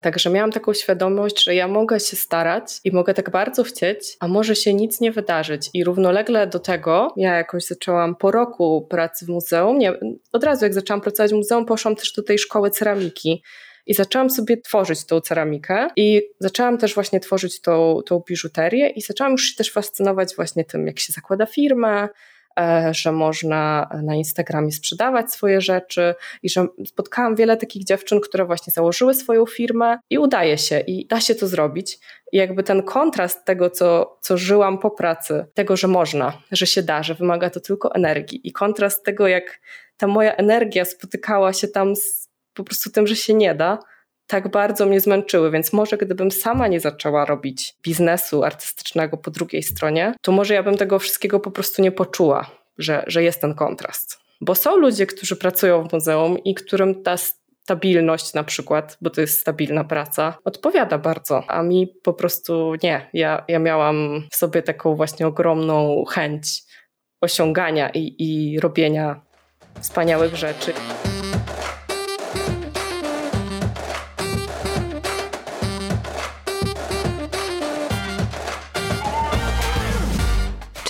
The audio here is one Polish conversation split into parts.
Także miałam taką świadomość, że ja mogę się starać i mogę tak bardzo chcieć, a może się nic nie wydarzyć. I równolegle do tego ja jakoś zaczęłam po roku pracy w muzeum, nie, od razu jak zaczęłam pracować w muzeum, poszłam też do tej szkoły ceramiki. I zaczęłam sobie tworzyć tą ceramikę i zaczęłam też właśnie tworzyć tą, tą biżuterię i zaczęłam już się też fascynować właśnie tym, jak się zakłada firmę, że można na Instagramie sprzedawać swoje rzeczy i że spotkałam wiele takich dziewczyn, które właśnie założyły swoją firmę i udaje się i da się to zrobić. I jakby ten kontrast tego, co, co żyłam po pracy, tego, że można, że się da, że wymaga to tylko energii i kontrast tego, jak ta moja energia spotykała się tam z po prostu tym, że się nie da, tak bardzo mnie zmęczyły, więc może gdybym sama nie zaczęła robić biznesu artystycznego po drugiej stronie, to może ja bym tego wszystkiego po prostu nie poczuła, że, że jest ten kontrast. Bo są ludzie, którzy pracują w muzeum i którym ta stabilność na przykład, bo to jest stabilna praca, odpowiada bardzo, a mi po prostu nie. Ja, ja miałam w sobie taką właśnie ogromną chęć osiągania i, i robienia wspaniałych rzeczy.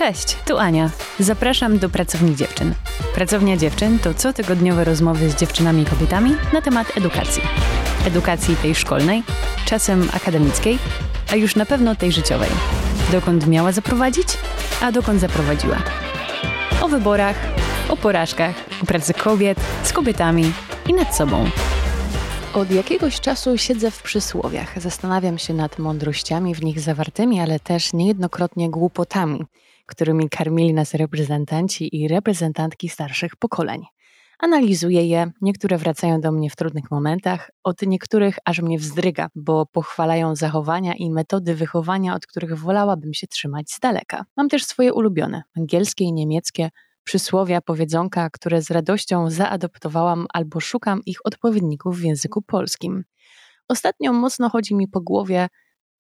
Cześć, tu Ania. Zapraszam do Pracowni Dziewczyn. Pracownia Dziewczyn to cotygodniowe rozmowy z dziewczynami i kobietami na temat edukacji. Edukacji tej szkolnej, czasem akademickiej, a już na pewno tej życiowej. Dokąd miała zaprowadzić, a dokąd zaprowadziła. O wyborach, o porażkach, o pracy kobiet, z kobietami i nad sobą. Od jakiegoś czasu siedzę w przysłowiach. Zastanawiam się nad mądrościami w nich zawartymi, ale też niejednokrotnie głupotami – którymi karmili nas reprezentanci i reprezentantki starszych pokoleń. Analizuję je, niektóre wracają do mnie w trudnych momentach, od niektórych aż mnie wzdryga, bo pochwalają zachowania i metody wychowania, od których wolałabym się trzymać z daleka. Mam też swoje ulubione, angielskie i niemieckie, przysłowia, powiedzonka, które z radością zaadoptowałam albo szukam ich odpowiedników w języku polskim. Ostatnio mocno chodzi mi po głowie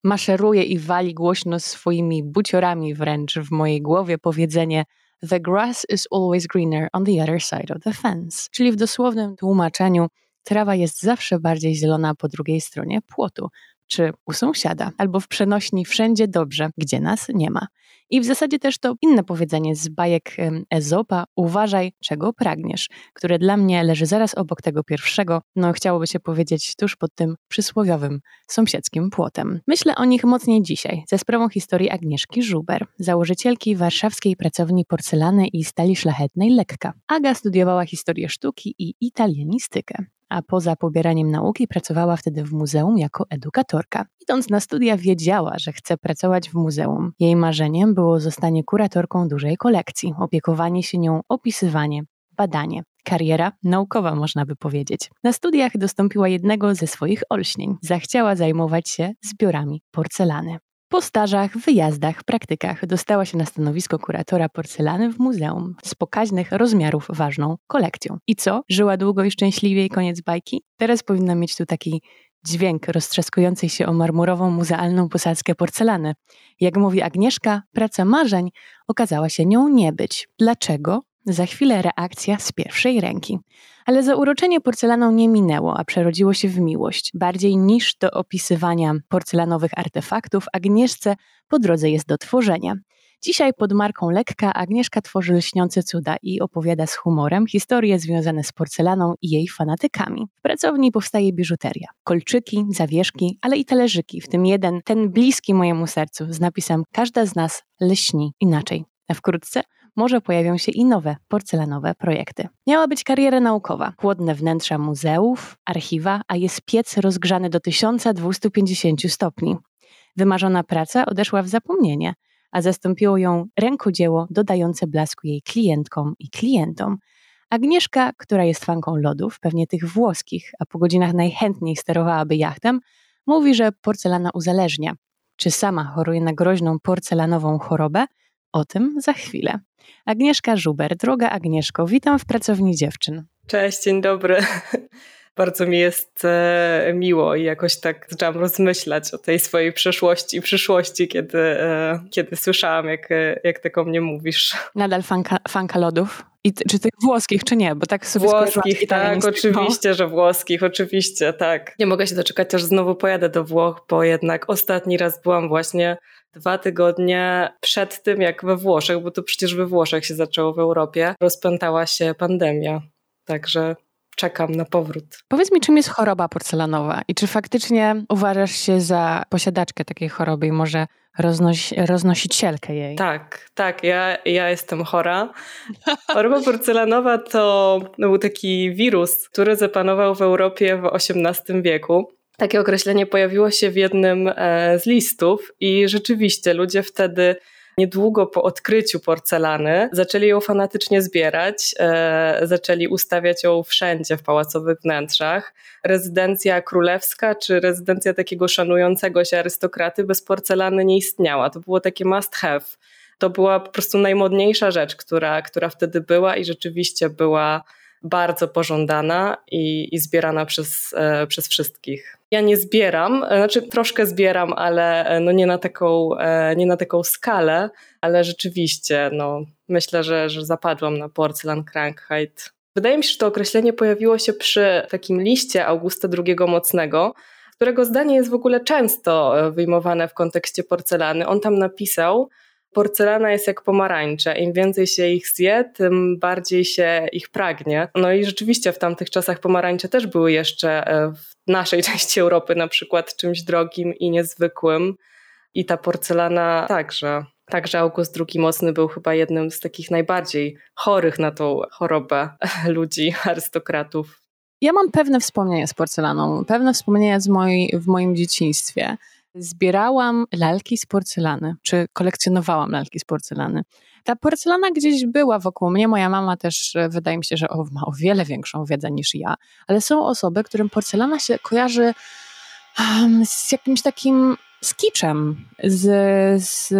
maszeruje i wali głośno swoimi buciorami wręcz w mojej głowie powiedzenie The grass is always greener on the other side of the fence, czyli w dosłownym tłumaczeniu trawa jest zawsze bardziej zielona po drugiej stronie płotu czy u sąsiada, albo w przenośni wszędzie dobrze, gdzie nas nie ma. I w zasadzie też to inne powiedzenie z bajek Ezopa, uważaj, czego pragniesz, które dla mnie leży zaraz obok tego pierwszego, no chciałoby się powiedzieć tuż pod tym przysłowiowym sąsiedzkim płotem. Myślę o nich mocniej dzisiaj, ze sprawą historii Agnieszki Żuber, założycielki warszawskiej pracowni porcelany i stali szlachetnej Lekka. Aga studiowała historię sztuki i italianistykę a poza pobieraniem nauki pracowała wtedy w muzeum jako edukatorka. Idąc na studia wiedziała, że chce pracować w muzeum. Jej marzeniem było zostanie kuratorką dużej kolekcji, opiekowanie się nią, opisywanie, badanie. Kariera naukowa, można by powiedzieć. Na studiach dostąpiła jednego ze swoich olśnień. Zachciała zajmować się zbiorami porcelany. Po stażach, wyjazdach, praktykach dostała się na stanowisko kuratora porcelany w muzeum z pokaźnych rozmiarów ważną kolekcją. I co? Żyła długo i szczęśliwie i koniec bajki? Teraz powinna mieć tu taki dźwięk roztrzaskującej się o marmurową muzealną posadzkę porcelany. Jak mówi Agnieszka, praca marzeń okazała się nią nie być. Dlaczego? Za chwilę reakcja z pierwszej ręki. Ale zauroczenie porcelaną nie minęło, a przerodziło się w miłość. Bardziej niż do opisywania porcelanowych artefaktów, Agnieszce po drodze jest do tworzenia. Dzisiaj pod marką Lekka Agnieszka tworzy lśniące cuda i opowiada z humorem historie związane z porcelaną i jej fanatykami. W pracowni powstaje biżuteria. Kolczyki, zawieszki, ale i talerzyki, w tym jeden, ten bliski mojemu sercu, z napisem Każda z nas lśni inaczej. A wkrótce może pojawią się i nowe porcelanowe projekty. Miała być kariera naukowa, chłodne wnętrza muzeów, archiwa, a jest piec rozgrzany do 1250 stopni. Wymarzona praca odeszła w zapomnienie, a zastąpiło ją rękodzieło dodające blasku jej klientkom i klientom. Agnieszka, która jest fanką lodów, pewnie tych włoskich, a po godzinach najchętniej sterowałaby jachtem, mówi, że porcelana uzależnia. Czy sama choruje na groźną porcelanową chorobę? O tym za chwilę. Agnieszka Żuber, droga Agnieszko, witam w pracowni dziewczyn. Cześć, dzień dobry. bardzo mi jest e, miło i jakoś tak zaczęłam rozmyślać o tej swojej przeszłości i przyszłości, kiedy, e, kiedy słyszałam, jak, jak tak o mnie mówisz. Nadal fanka, fanka lodów? I, czy tych włoskich, czy nie? Bo tak sobie Włoskich, tak, oczywiście, że włoskich, oczywiście, tak. Nie mogę się doczekać, aż znowu pojadę do Włoch, bo jednak ostatni raz byłam właśnie dwa tygodnie przed tym, jak we Włoszech, bo to przecież we Włoszech się zaczęło w Europie, rozpętała się pandemia. Także czekam na powrót. Powiedz mi, czym jest choroba porcelanowa i czy faktycznie uważasz się za posiadaczkę takiej choroby i może roznoś, roznosicielkę jej? Tak, tak, ja, ja jestem chora. Choroba porcelanowa to, to był taki wirus, który zapanował w Europie w XVIII wieku. Takie określenie pojawiło się w jednym e, z listów i rzeczywiście ludzie wtedy niedługo po odkryciu porcelany zaczęli ją fanatycznie zbierać, e, zaczęli ustawiać ją wszędzie w pałacowych wnętrzach. Rezydencja królewska czy rezydencja takiego szanującego się arystokraty bez porcelany nie istniała. To było takie must have. To była po prostu najmodniejsza rzecz, która, która wtedy była i rzeczywiście była bardzo pożądana i, i zbierana przez, e, przez wszystkich. Ja nie zbieram, e, znaczy troszkę zbieram, ale e, no nie, na taką, e, nie na taką skalę, ale rzeczywiście no, myślę, że, że zapadłam na porcelan Krankheit. Wydaje mi się, że to określenie pojawiło się przy takim liście Augusta II Mocnego, którego zdanie jest w ogóle często wyjmowane w kontekście porcelany. On tam napisał, porcelana jest jak pomarańcze. Im więcej się ich zje, tym bardziej się ich pragnie. No i rzeczywiście w tamtych czasach pomarańcze też były jeszcze e, w naszej części Europy na przykład czymś drogim i niezwykłym. I ta porcelana także. Także August II Mocny był chyba jednym z takich najbardziej chorych na tą chorobę ludzi, arystokratów. Ja mam pewne wspomnienia z porcelaną, pewne wspomnienia z moj, w moim dzieciństwie. Zbierałam lalki z porcelany, czy kolekcjonowałam lalki z porcelany. Ta porcelana gdzieś była wokół mnie. Moja mama też e, wydaje mi się, że ma o wiele większą wiedzę niż ja, ale są osoby, którym porcelana się kojarzy um, z jakimś takim skiczem, z, z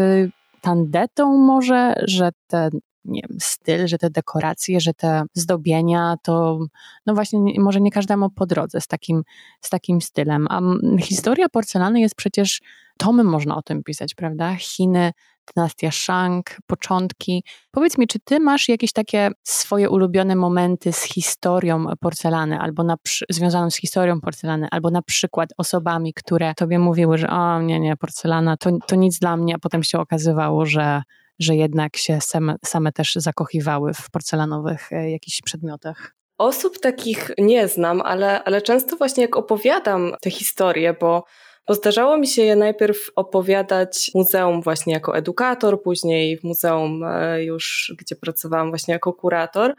tandetą może, że te nie wiem, styl, że te dekoracje, że te zdobienia, to no właśnie może nie każdemu po drodze z takim, z takim stylem. A historia porcelany jest przecież, tomem można o tym pisać, prawda? Chiny, dynastia Shang, początki. Powiedz mi, czy ty masz jakieś takie swoje ulubione momenty z historią porcelany, albo na, związaną z historią porcelany, albo na przykład osobami, które tobie mówiły, że o nie, nie, porcelana to, to nic dla mnie, a potem się okazywało, że że jednak się same, same też zakochiwały w porcelanowych e, jakichś przedmiotach? Osób takich nie znam, ale, ale często właśnie jak opowiadam te historie, bo, bo zdarzało mi się je najpierw opowiadać w muzeum właśnie jako edukator, później w muzeum e, już, gdzie pracowałam właśnie jako kurator,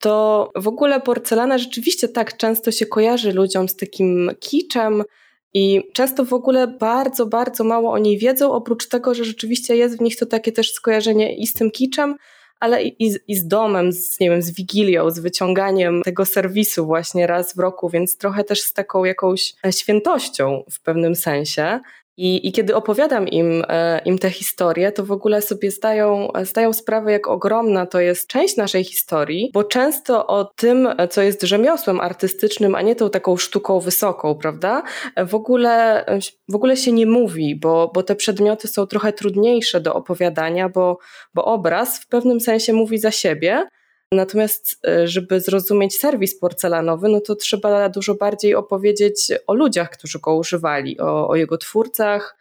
to w ogóle porcelana rzeczywiście tak często się kojarzy ludziom z takim kiczem, i często w ogóle bardzo, bardzo mało o niej wiedzą, oprócz tego, że rzeczywiście jest w nich to takie też skojarzenie i z tym kiczem, ale i, z, i z domem, z, nie wiem, z wigilią, z wyciąganiem tego serwisu właśnie raz w roku, więc trochę też z taką jakąś świętością w pewnym sensie. I, I kiedy opowiadam im, e, im te historie, to w ogóle sobie zdają, zdają sprawę, jak ogromna to jest część naszej historii, bo często o tym, co jest rzemiosłem artystycznym, a nie tą taką sztuką wysoką, prawda? W ogóle, w ogóle się nie mówi, bo, bo te przedmioty są trochę trudniejsze do opowiadania, bo, bo obraz w pewnym sensie mówi za siebie. Natomiast, e, żeby zrozumieć serwis porcelanowy, no to trzeba dużo bardziej opowiedzieć o ludziach, którzy go używali, o, o jego twórcach,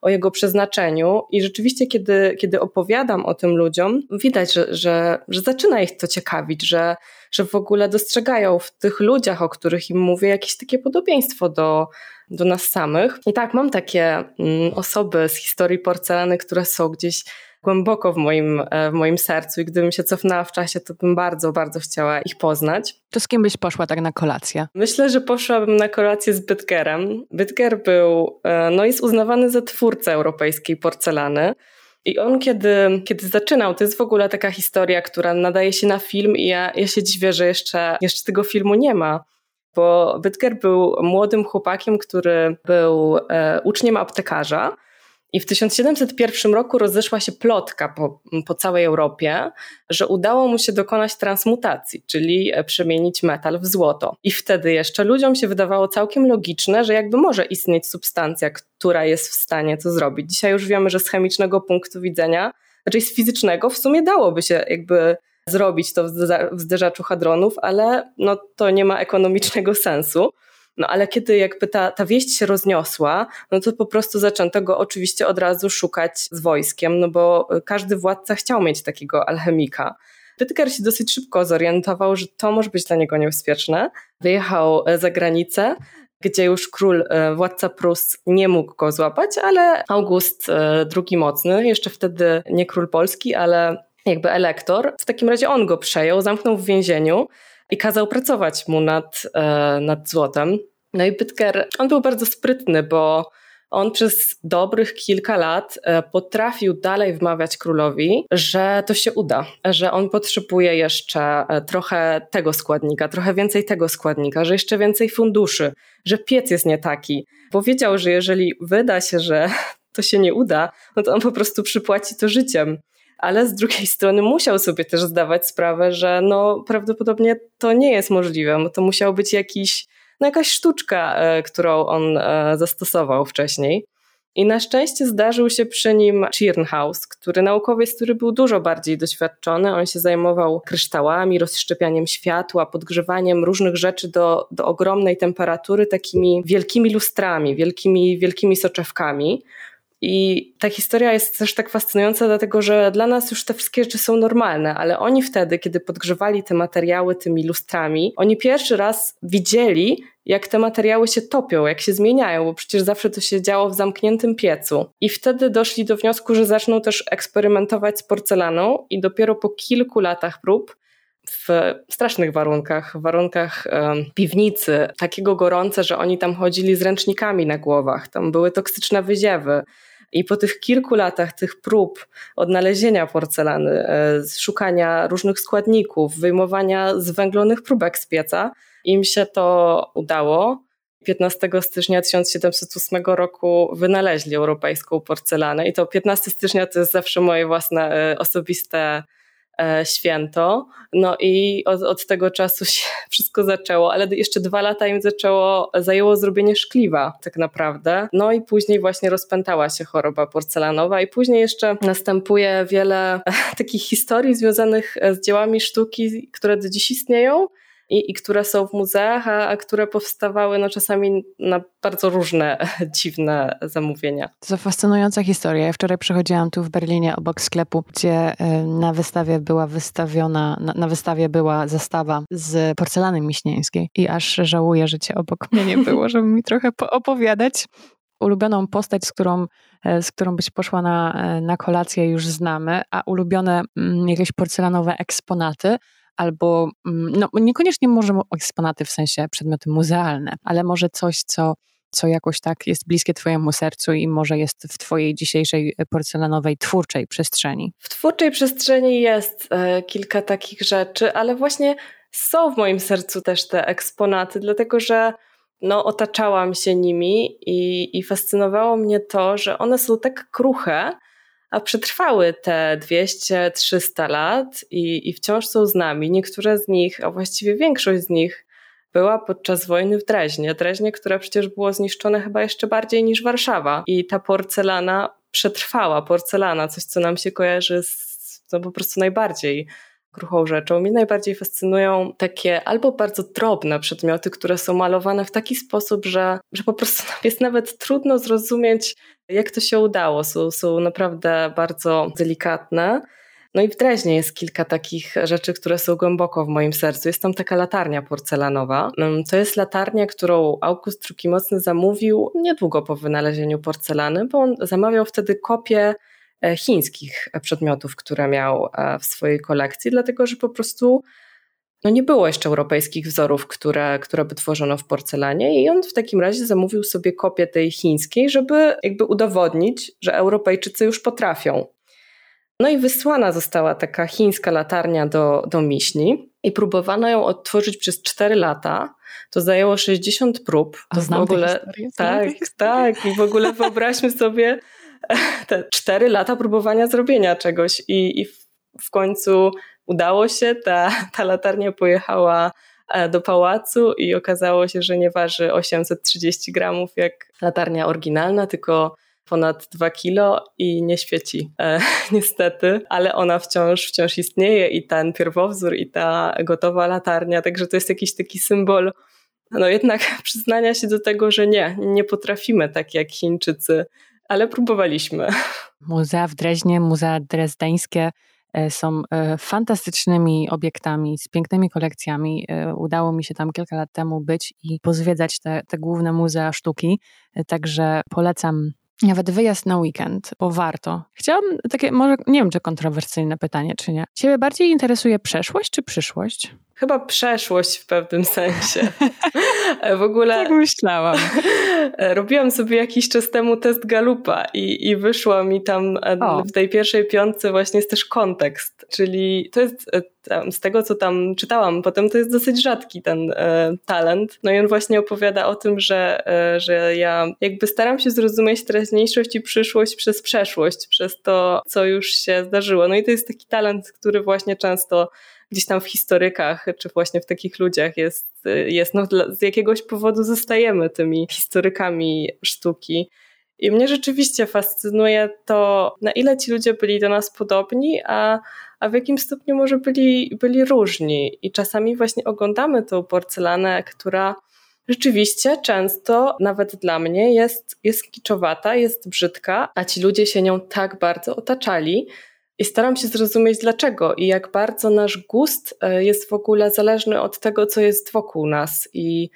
o jego przeznaczeniu. I rzeczywiście, kiedy, kiedy opowiadam o tym ludziom, widać, że, że, że zaczyna ich to ciekawić, że, że w ogóle dostrzegają w tych ludziach, o których im mówię, jakieś takie podobieństwo do, do nas samych. I tak, mam takie mm, osoby z historii porcelany, które są gdzieś głęboko w moim, e, w moim sercu i gdybym się cofnęła w czasie, to bym bardzo, bardzo chciała ich poznać. To z kim byś poszła tak na kolację? Myślę, że poszłabym na kolację z Bytgerem. Bytger był, e, no jest uznawany za twórcę europejskiej porcelany. I on, kiedy, kiedy zaczynał, to jest w ogóle taka historia, która nadaje się na film, i ja, ja się dziwię, że jeszcze, jeszcze tego filmu nie ma. Bo Bytger był młodym chłopakiem, który był e, uczniem aptekarza I w 1701 roku rozeszła się plotka po, po całej Europie, że udało mu się dokonać transmutacji, czyli e, przemienić metal w złoto. I wtedy jeszcze ludziom się wydawało całkiem logiczne, że jakby może istnieć substancja, która jest w stanie to zrobić. Dzisiaj już wiemy, że z chemicznego punktu widzenia, raczej z fizycznego, w sumie dałoby się jakby zrobić to w zderzaczu hadronów, ale no, to nie ma ekonomicznego sensu. No ale kiedy jakby ta, ta wieść się rozniosła, no to po prostu zaczęto go oczywiście od razu szukać z wojskiem, no bo każdy władca chciał mieć takiego alchemika. Pytker się dosyć szybko zorientował, że to może być dla niego niebezpieczne. Wyjechał e, za granicę, gdzie już król, e, władca Prus nie mógł go złapać, ale August e, II Mocny, jeszcze wtedy nie król polski, ale jakby elektor, w takim razie on go przejął, zamknął w więzieniu i kazał pracować mu nad, e, nad złotem. No i Bytker, on był bardzo sprytny, bo on przez dobrych kilka lat e, potrafił dalej wmawiać królowi, że to się uda, że on potrzebuje jeszcze e, trochę tego składnika, trochę więcej tego składnika, że jeszcze więcej funduszy, że piec jest nie taki. Bo wiedział, że jeżeli wyda się, że to się nie uda, no to on po prostu przypłaci to życiem ale z drugiej strony musiał sobie też zdawać sprawę, że no prawdopodobnie to nie jest możliwe, to musiał być jakiś, no jakaś sztuczka, e, którą on e, zastosował wcześniej. I na szczęście zdarzył się przy nim Chirnhaus, który naukowiec, który był dużo bardziej doświadczony. On się zajmował kryształami, rozszczepianiem światła, podgrzewaniem różnych rzeczy do, do ogromnej temperatury, takimi wielkimi lustrami, wielkimi, wielkimi soczewkami. I ta historia jest też tak fascynująca, dlatego że dla nas już te wszystkie rzeczy są normalne, ale oni wtedy, kiedy podgrzewali te materiały tymi lustrami, oni pierwszy raz widzieli, jak te materiały się topią, jak się zmieniają, bo przecież zawsze to się działo w zamkniętym piecu. I wtedy doszli do wniosku, że zaczną też eksperymentować z porcelaną, i dopiero po kilku latach prób w strasznych warunkach, w warunkach um, piwnicy, takiego gorące, że oni tam chodzili z ręcznikami na głowach, tam były toksyczne wyziewy. I po tych kilku latach tych prób odnalezienia porcelany, e, szukania różnych składników, wyjmowania zwęglonych próbek z pieca, im się to udało. 15 stycznia 1708 roku wynaleźli europejską porcelanę i to 15 stycznia to jest zawsze moje własne e, osobiste święto. No i od, od, tego czasu się wszystko zaczęło, ale jeszcze dwa lata im zaczęło, zajęło zrobienie szkliwa tak naprawdę. No i później właśnie rozpętała się choroba porcelanowa i później jeszcze następuje wiele takich historii związanych z dziełami sztuki, które do dziś istnieją i, i które są w muzeach, a, a, które powstawały no, czasami na bardzo różne dziwne zamówienia. To fascynująca historia. Ja wczoraj przychodziłam tu w Berlinie obok sklepu, gdzie e, na wystawie była wystawiona, na, na wystawie była zestawa z porcelany miśnieńskiej i aż żałuję, że cię obok mnie nie było, żeby mi trochę poopowiadać ulubioną postać, z którą, e, z którą byś poszła na, e, na kolację, już znamy, a ulubione mm, jakieś porcelanowe eksponaty albo mm, no, niekoniecznie może eksponaty w sensie przedmioty muzealne, ale może coś, co, co jakoś tak jest bliskie Twojemu sercu i może jest w Twojej dzisiejszej porcelanowej, twórczej przestrzeni? W twórczej przestrzeni jest e, kilka takich rzeczy, ale właśnie są w moim sercu też te eksponaty, dlatego że no, otaczałam się nimi i, i fascynowało mnie to, że one są tak kruche, a przetrwały te 200-300 lat i, i wciąż są z nami. Niektóre z nich, a właściwie większość z nich, była podczas wojny w Dreźnie. Dreźnie, które przecież było zniszczone chyba jeszcze bardziej niż Warszawa. I ta porcelana przetrwała. Porcelana, coś co nam się kojarzy z no, po prostu najbardziej kruchą rzeczą. Mi najbardziej fascynują takie albo bardzo drobne przedmioty, które są malowane w taki sposób, że, że po prostu jest nawet trudno zrozumieć, jak to się udało. Są, są naprawdę bardzo delikatne. No i w Dreźnie jest kilka takich rzeczy, które są głęboko w moim sercu. Jest tam taka latarnia porcelanowa. Mm, to jest latarnia, którą August II Mocny zamówił niedługo po wynalezieniu porcelany, bo on zamawiał wtedy kopię chińskich przedmiotów, które miał e, w swojej kolekcji, dlatego że po prostu no nie było jeszcze europejskich wzorów, które, które by tworzono w porcelanie i on w takim razie zamówił sobie kopię tej chińskiej, żeby jakby udowodnić, że Europejczycy już potrafią. No i wysłana została taka chińska latarnia do, do Miśni i próbowano ją odtworzyć przez 4 lata. To zajęło 60 prób. To w ogóle, tak, tak. I w ogóle wyobraźmy sobie, te cztery lata próbowania zrobienia czegoś i, i w końcu udało się, ta, ta latarnia pojechała e, do pałacu i okazało się, że nie waży 830 gramów jak latarnia oryginalna, tylko ponad 2 kilo i nie świeci, e, niestety, ale ona wciąż, wciąż istnieje i ten pierwowzór i ta gotowa latarnia, także to jest jakiś taki symbol no jednak przyznania się do tego, że nie, nie potrafimy tak jak Chińczycy, ale próbowaliśmy. Muzea w Dreźnie, muzea drezdeńskie e, są e, fantastycznymi obiektami, z pięknymi kolekcjami. E, udało mi się tam kilka lat temu być i pozwiedzać te, te główne muzea sztuki, także polecam nawet wyjazd na weekend, bo warto. Chciałam takie, może nie wiem, czy kontrowersyjne pytanie, czy nie. Ciebie bardziej interesuje przeszłość czy przyszłość? Chyba przeszłość w pewnym sensie. w ogóle. Tak myślałam. Robiłam sobie jakiś czas temu test Galupa i, i wyszło mi tam e, o. w tej pierwszej piątce właśnie jest też kontekst, czyli to jest e, z tego, co tam czytałam, potem to jest dosyć rzadki ten e, talent. No i on właśnie opowiada o tym, że, e, że ja jakby staram się zrozumieć teraźniejszość i przyszłość przez przeszłość, przez to, co już się zdarzyło. No i to jest taki talent, który właśnie często gdzieś tam w historykach, czy właśnie w takich ludziach jest, jest no, z jakiegoś powodu zostajemy tymi historykami sztuki. I mnie rzeczywiście fascynuje to, na ile ci ludzie byli do nas podobni, a, a w jakim stopniu może byli, byli różni. I czasami właśnie oglądamy tą porcelanę, która rzeczywiście często, nawet dla mnie, jest, jest kiczowata, jest brzydka, a ci ludzie się nią tak bardzo otaczali, i staram się zrozumieć dlaczego i jak bardzo nasz gust e, jest w ogóle zależny od tego, co jest wokół nas i,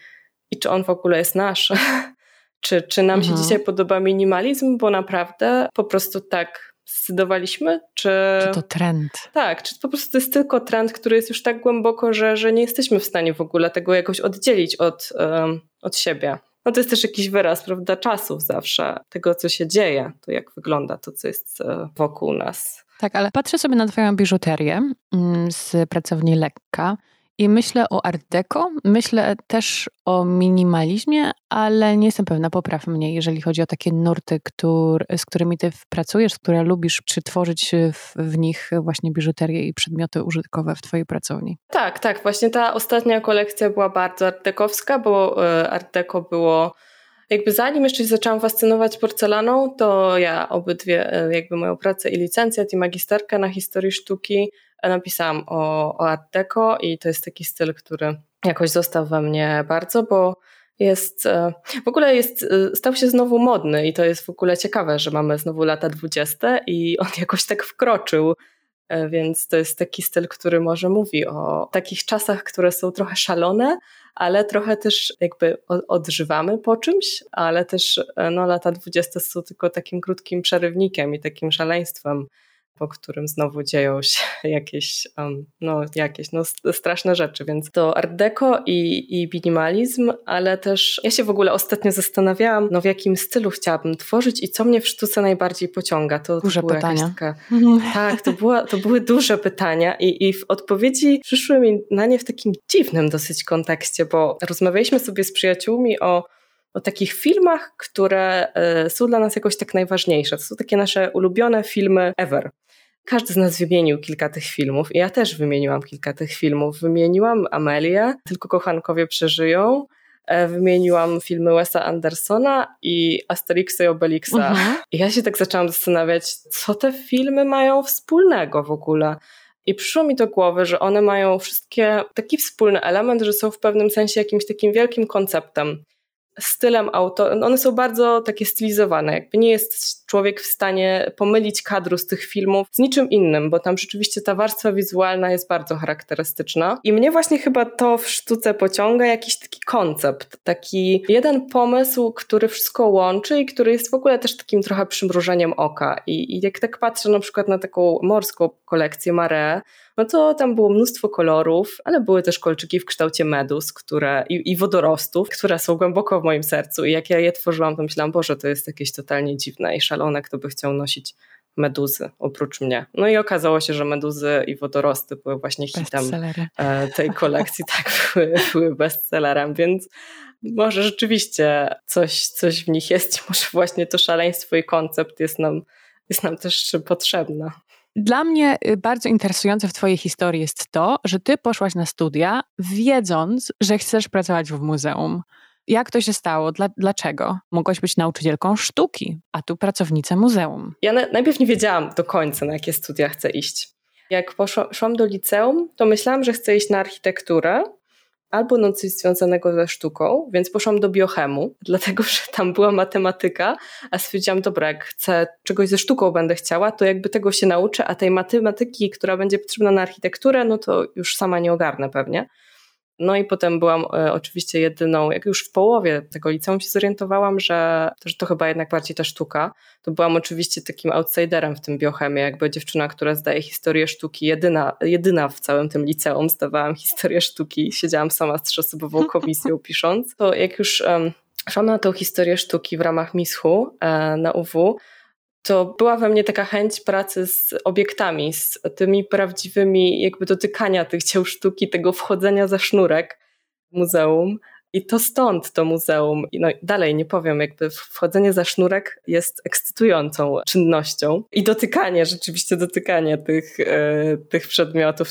i czy on w ogóle jest nasz. czy, czy nam mhm. się dzisiaj podoba minimalizm, bo naprawdę po prostu tak zdecydowaliśmy, czy... Czy to trend? Tak, czy po prostu to jest tylko trend, który jest już tak głęboko, że, że nie jesteśmy w stanie w ogóle tego jakoś oddzielić od, um, od siebie. No to jest też jakiś wyraz, prawda, czasów zawsze, tego, co się dzieje, to jak wygląda to, co jest e, wokół nas. Tak, ale patrzę sobie na Twoją biżuterię mm, z pracowni Lekka i myślę o art deco, myślę też o minimalizmie, ale nie jestem pewna, popraw mnie, jeżeli chodzi o takie nurty, który, z którymi Ty pracujesz, które lubisz przytworzyć w, w nich właśnie biżuterię i przedmioty użytkowe w Twojej pracowni. Tak, tak. Właśnie ta ostatnia kolekcja była bardzo art dekowska, bo e, art deco było jakby zanim jeszcze się zaczęłam fascynować porcelaną, to ja obydwie, e, jakby moją pracę i licencjat i magisterkę na historii sztuki e, napisałam o, o Art Deco i to jest taki styl, który jakoś został we mnie bardzo, bo jest, e, w ogóle jest, stał się znowu modny i to jest w ogóle ciekawe, że mamy znowu lata dwudzieste i on jakoś tak wkroczył. Więc to jest taki styl, który może mówi o takich czasach, które są trochę szalone, ale trochę też jakby odżywamy po czymś, ale też no, lata dwudzieste są tylko takim krótkim przerywnikiem i takim szaleństwem po którym znowu dzieją się jakieś, um, no, jakieś no, straszne rzeczy. Więc to art deco i, i minimalizm, ale też ja się w ogóle ostatnio zastanawiałam, no w jakim stylu chciałabym tworzyć i co mnie w sztuce najbardziej pociąga. To, duże to pytania. Taka, tak, to, była, to były duże pytania i, i w odpowiedzi przyszły mi na nie w takim dziwnym dosyć kontekście, bo rozmawialiśmy sobie z przyjaciółmi o o takich filmach, które e, są dla nas jakoś tak najważniejsze. To są takie nasze ulubione filmy ever. Każdy z nas wymienił kilka tych filmów i ja też wymieniłam kilka tych filmów. Wymieniłam Amelię, Tylko kochankowie przeżyją, e, wymieniłam filmy Wesa Andersona i Asterixa i Obelixa. Mhm. I ja się tak zaczęłam zastanawiać, co te filmy mają wspólnego w ogóle. I przyszło mi do głowy, że one mają wszystkie taki wspólny element, że są w pewnym sensie jakimś takim wielkim konceptem stylem auto, one są bardzo takie stylizowane. Jakby nie jest człowiek w stanie pomylić kadru z tych filmów z niczym innym, bo tam rzeczywiście ta warstwa wizualna jest bardzo charakterystyczna. I mnie właśnie chyba to w sztuce pociąga, jakiś taki koncept, taki jeden pomysł, który wszystko łączy i który jest w ogóle też takim trochę przymrużeniem oka. I, i jak tak patrzę na przykład na taką morską kolekcję Mare, no to tam było mnóstwo kolorów, ale były też kolczyki w kształcie medus które, i, i wodorostów, które są głęboko w moim sercu. I jak ja je tworzyłam, to myślałam, Boże, to jest jakieś totalnie dziwne i szalone, kto by chciał nosić meduzy oprócz mnie. No i okazało się, że meduzy i wodorosty były właśnie hitem e, tej kolekcji, tak, były, były bestsellerem, więc może rzeczywiście coś, coś w nich jest, może właśnie to szaleństwo i koncept jest nam, jest nam też potrzebne. Dla mnie y, bardzo interesujące w Twojej historii jest to, że Ty poszłaś na studia, wiedząc, że chcesz pracować w muzeum. Jak to się stało? Dla, dlaczego? Mogłaś być nauczycielką sztuki, a tu pracownicą muzeum. Ja na, najpierw nie wiedziałam do końca, na jakie studia chcę iść. Jak poszłam do liceum, to myślałam, że chcę iść na architekturę, albo no coś związanego ze sztuką, więc poszłam do biochemu, dlatego że tam była matematyka, a stwierdziłam, dobra, jak chcę czegoś ze sztuką będę chciała, to jakby tego się nauczę, a tej matematyki, która będzie potrzebna na architekturę, no to już sama nie ogarnę pewnie. No i potem byłam e, oczywiście jedyną, jak już w połowie tego liceum się zorientowałam, że, że to chyba jednak bardziej ta sztuka. To byłam oczywiście takim outsiderem w tym biochemie, jakby dziewczyna, która zdaje historię sztuki, jedyna, jedyna w całym tym liceum zdawałam historię sztuki, siedziałam sama z trzyosobową komisją pisząc. To jak już um, szłam na tą historię sztuki w ramach MISH-u e, na UW, to była we mnie taka chęć pracy z obiektami, z tymi prawdziwymi, jakby dotykania tych dzieł sztuki, tego wchodzenia za sznurek muzeum. I to stąd to muzeum. No dalej nie powiem, jakby wchodzenie za sznurek jest ekscytującą czynnością. I dotykanie, rzeczywiście dotykanie tych, e, tych przedmiotów.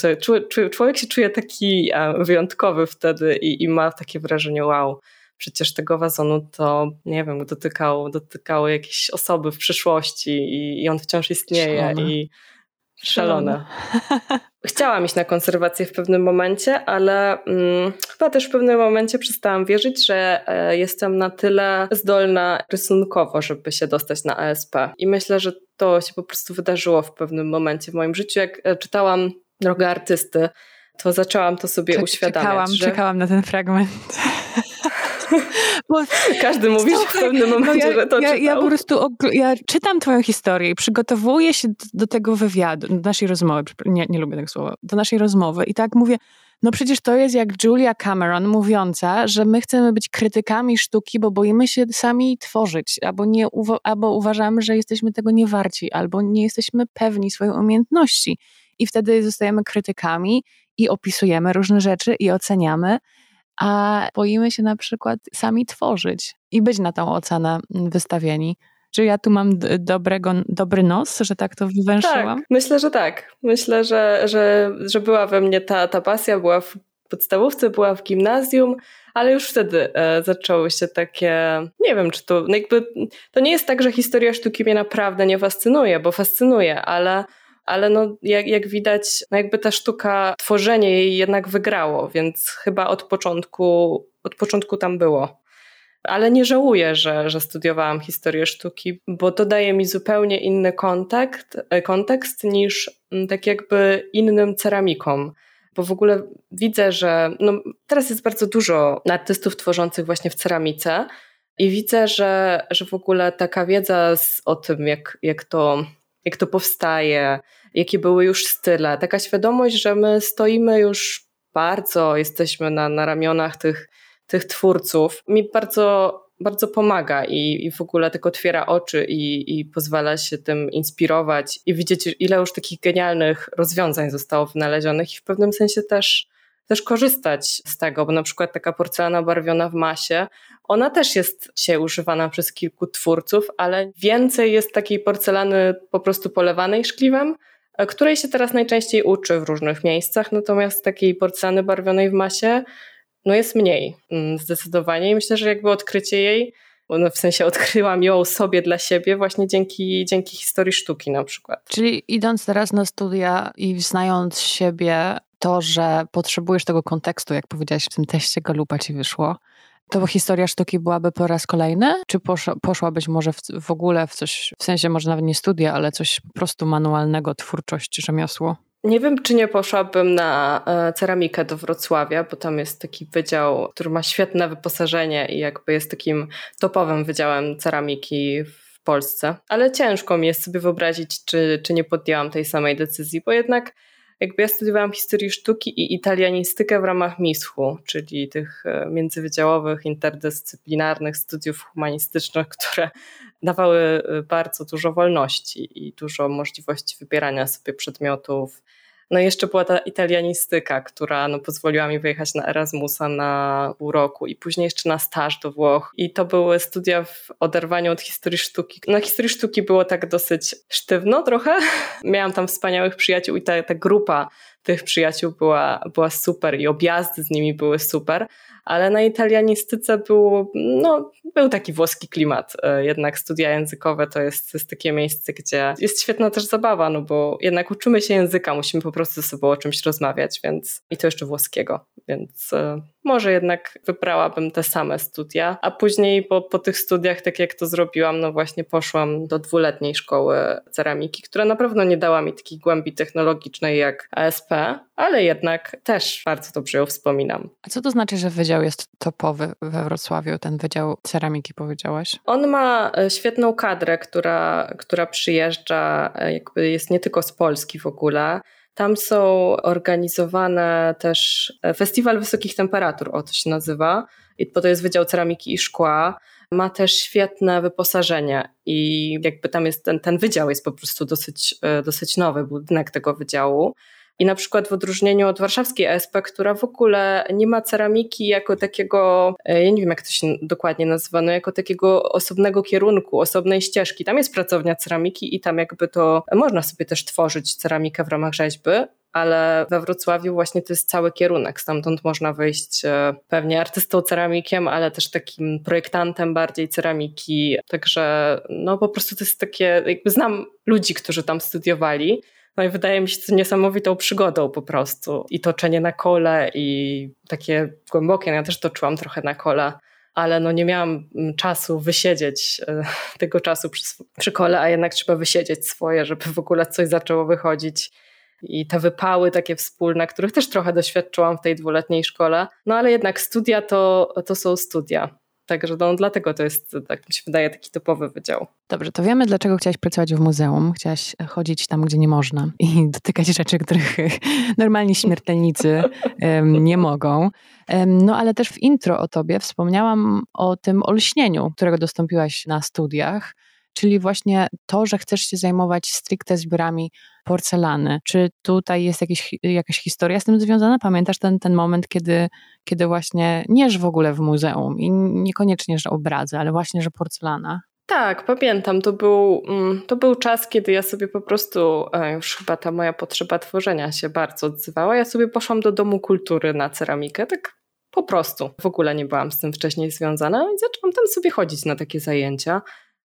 Człowiek się czuje taki e, wyjątkowy wtedy i, i ma takie wrażenie, wow, przecież tego wazonu to, nie wiem, dotykał, dotykały jakieś osoby w przyszłości i, i on wciąż istnieje szalone. i szalone. Chciałam iść na konserwację w pewnym momencie, ale mm, chyba też w pewnym momencie przestałam wierzyć, że e, jestem na tyle zdolna rysunkowo, żeby się dostać na ASP. I myślę, że to się po prostu wydarzyło w pewnym momencie w moim życiu. Jak e, czytałam Drogę Artysty, to zaczęłam to sobie Czek, uświadamiać. Czekałam, że... czekałam na ten fragment. Bo Każdy mówi, w pewnym no momencie, no ja, że to ja, czytał. Ja po prostu ja czytam twoją historię i przygotowuję się do, do, tego wywiadu, do naszej rozmowy, nie, nie lubię tego słowa, do naszej rozmowy i tak mówię, no przecież to jest jak Julia Cameron mówiąca, że my chcemy być krytykami sztuki, bo boimy się sami tworzyć, albo, nie, albo uważamy, że jesteśmy tego nie warci, albo nie jesteśmy pewni swojej umiejętności. I wtedy zostajemy krytykami i opisujemy różne rzeczy i oceniamy a boimy się na przykład sami tworzyć i być na tą ocenę wystawieni. Czy ja tu mam dobrego, dobry nos, że tak to wywęszyłam? Tak, myślę, że tak. Myślę, że, że, że była we mnie ta, ta pasja, była w podstawówce, była w gimnazjum, ale już wtedy e, zaczęły się takie, nie wiem, czy to, no jakby, to nie jest tak, że historia sztuki mnie naprawdę nie fascynuje, bo fascynuje, ale ale no, jak, jak widać, no jakby ta sztuka, tworzenie jej jednak wygrało, więc chyba od początku, od początku tam było. Ale nie żałuję, że, że studiowałam historię sztuki, bo to daje mi zupełnie inny kontekst, kontekst niż mm, tak jakby innym ceramikom bo w ogóle widzę, że no, teraz jest bardzo dużo artystów tworzących właśnie w ceramice i widzę, że, że w ogóle taka wiedza z, o tym, jak, jak to jak to powstaje, jakie były już style. Taka świadomość, że my stoimy już bardzo, jesteśmy na, na ramionach tych, tych twórców, mi bardzo, bardzo pomaga i, i w ogóle tak otwiera oczy i, i pozwala się tym inspirować i widzieć, ile już takich genialnych rozwiązań zostało wynalezionych i w pewnym sensie też też korzystać z tego, bo na przykład taka porcelana barwiona w masie, ona też jest dzisiaj używana przez kilku twórców, ale więcej jest takiej porcelany po prostu polewanej szkliwem, e, której się teraz najczęściej uczy w różnych miejscach, natomiast takiej porcelany barwionej w masie no jest mniej mm, zdecydowanie i myślę, że jakby odkrycie jej no w sensie odkryłam ją sobie dla siebie właśnie dzięki, dzięki historii sztuki na przykład. Czyli idąc teraz na studia i znając siebie, to, że potrzebujesz tego kontekstu, jak powiedziałaś w tym teście Galupa ci wyszło, to historia sztuki byłaby po raz kolejny? Czy poszła, może w, w, ogóle w coś, w sensie może nawet nie studia, ale coś po prostu manualnego, twórczość, rzemiosło? Nie wiem, czy nie poszłabym na e, ceramikę do Wrocławia, bo tam jest taki wydział, który ma świetne wyposażenie i jakby jest takim topowym wydziałem ceramiki w Polsce. Ale ciężko mi jest sobie wyobrazić, czy, czy nie podjęłam tej samej decyzji, bo jednak jakby ja studiowałam historię sztuki i italianistykę w ramach MISH-u, czyli tych e, międzywydziałowych, interdyscyplinarnych studiów humanistycznych, które dawały e, bardzo dużo wolności i dużo możliwości wybierania sobie przedmiotów, No i jeszcze była ta italianistyka, która no, pozwoliła mi wyjechać na Erasmusa na pół roku i później jeszcze na staż do Włoch. I to były studia w oderwaniu od historii sztuki. Na historii sztuki było tak dosyć sztywno trochę. Miałam tam wspaniałych przyjaciół i ta, ta grupa tych przyjaciół była, była super i objazdy z nimi były super, ale na italianistyce był, no, był taki włoski klimat. E, jednak studia językowe to jest, jest takie miejsce, gdzie jest świetna też zabawa, no bo jednak uczymy się języka, musimy po prostu ze sobą o czymś rozmawiać, więc i to jeszcze włoskiego, więc e, może jednak wybrałabym te same studia, a później po, po tych studiach, tak jak to zrobiłam, no właśnie poszłam do dwuletniej szkoły ceramiki, która na pewno nie dała mi takiej głębi technologicznej jak ASP, ale jednak też bardzo dobrze ją wspominam. A co to znaczy, że wydział jest topowy we Wrocławiu, ten wydział ceramiki powiedziałaś? On ma e, świetną kadrę, która, która przyjeżdża, e, jakby jest nie tylko z Polski w ogóle, tam są organizowane też e, Festiwal Wysokich Temperatur, o to się nazywa, bo to jest Wydział Ceramiki i Szkła. Ma też świetne wyposażenie i jakby tam jest ten, ten wydział jest po prostu dosyć, dosyć nowy, budynek tego wydziału. I na przykład w odróżnieniu od warszawskiej ESP, która w ogóle nie ma ceramiki jako takiego, e, ja nie wiem jak to się dokładnie nazywa, no jako takiego osobnego kierunku, osobnej ścieżki. Tam jest pracownia ceramiki i tam jakby to można sobie też tworzyć ceramikę w ramach rzeźby, ale we Wrocławiu właśnie to jest cały kierunek. Stamtąd można wyjść e, pewnie artystą ceramikiem, ale też takim projektantem bardziej ceramiki. Także no po prostu to jest takie, jakby znam ludzi, którzy tam studiowali no i wydaje mi się to niesamowitą przygodą po prostu. I toczenie na kole, i takie głębokie, no ja też toczyłam trochę na kola, ale no nie miałam mm, czasu wysiedzieć e, tego czasu przy, przy kole, a jednak trzeba wysiedzieć swoje, żeby w ogóle coś zaczęło wychodzić. I te wypały takie wspólne, których też trochę doświadczyłam w tej dwuletniej szkole. No ale jednak studia to, to są studia. Także no, dlatego to jest, tak mi się wydaje, taki typowy wydział. Dobrze, to wiemy, dlaczego chciałaś pracować w muzeum. Chciałaś chodzić tam, gdzie nie można i dotykać rzeczy, których normalni śmiertelnicy nie mogą. No ale też w intro o tobie wspomniałam o tym olśnieniu, którego dostąpiłaś na studiach czyli właśnie to, że chcesz się zajmować stricte zbiorami porcelany. Czy tutaj jest jakieś, jakaś historia z tym związana? Pamiętasz ten, ten moment, kiedy, kiedy właśnie nie w ogóle w muzeum i niekoniecznie, że obrazy, ale właśnie, że porcelana? Tak, pamiętam. To był, mm, to był czas, kiedy ja sobie po prostu, e, już chyba ta moja potrzeba tworzenia się bardzo odzywała. Ja sobie poszłam do Domu Kultury na ceramikę, tak po prostu. W ogóle nie byłam z tym wcześniej związana i zaczęłam tam sobie chodzić na takie zajęcia.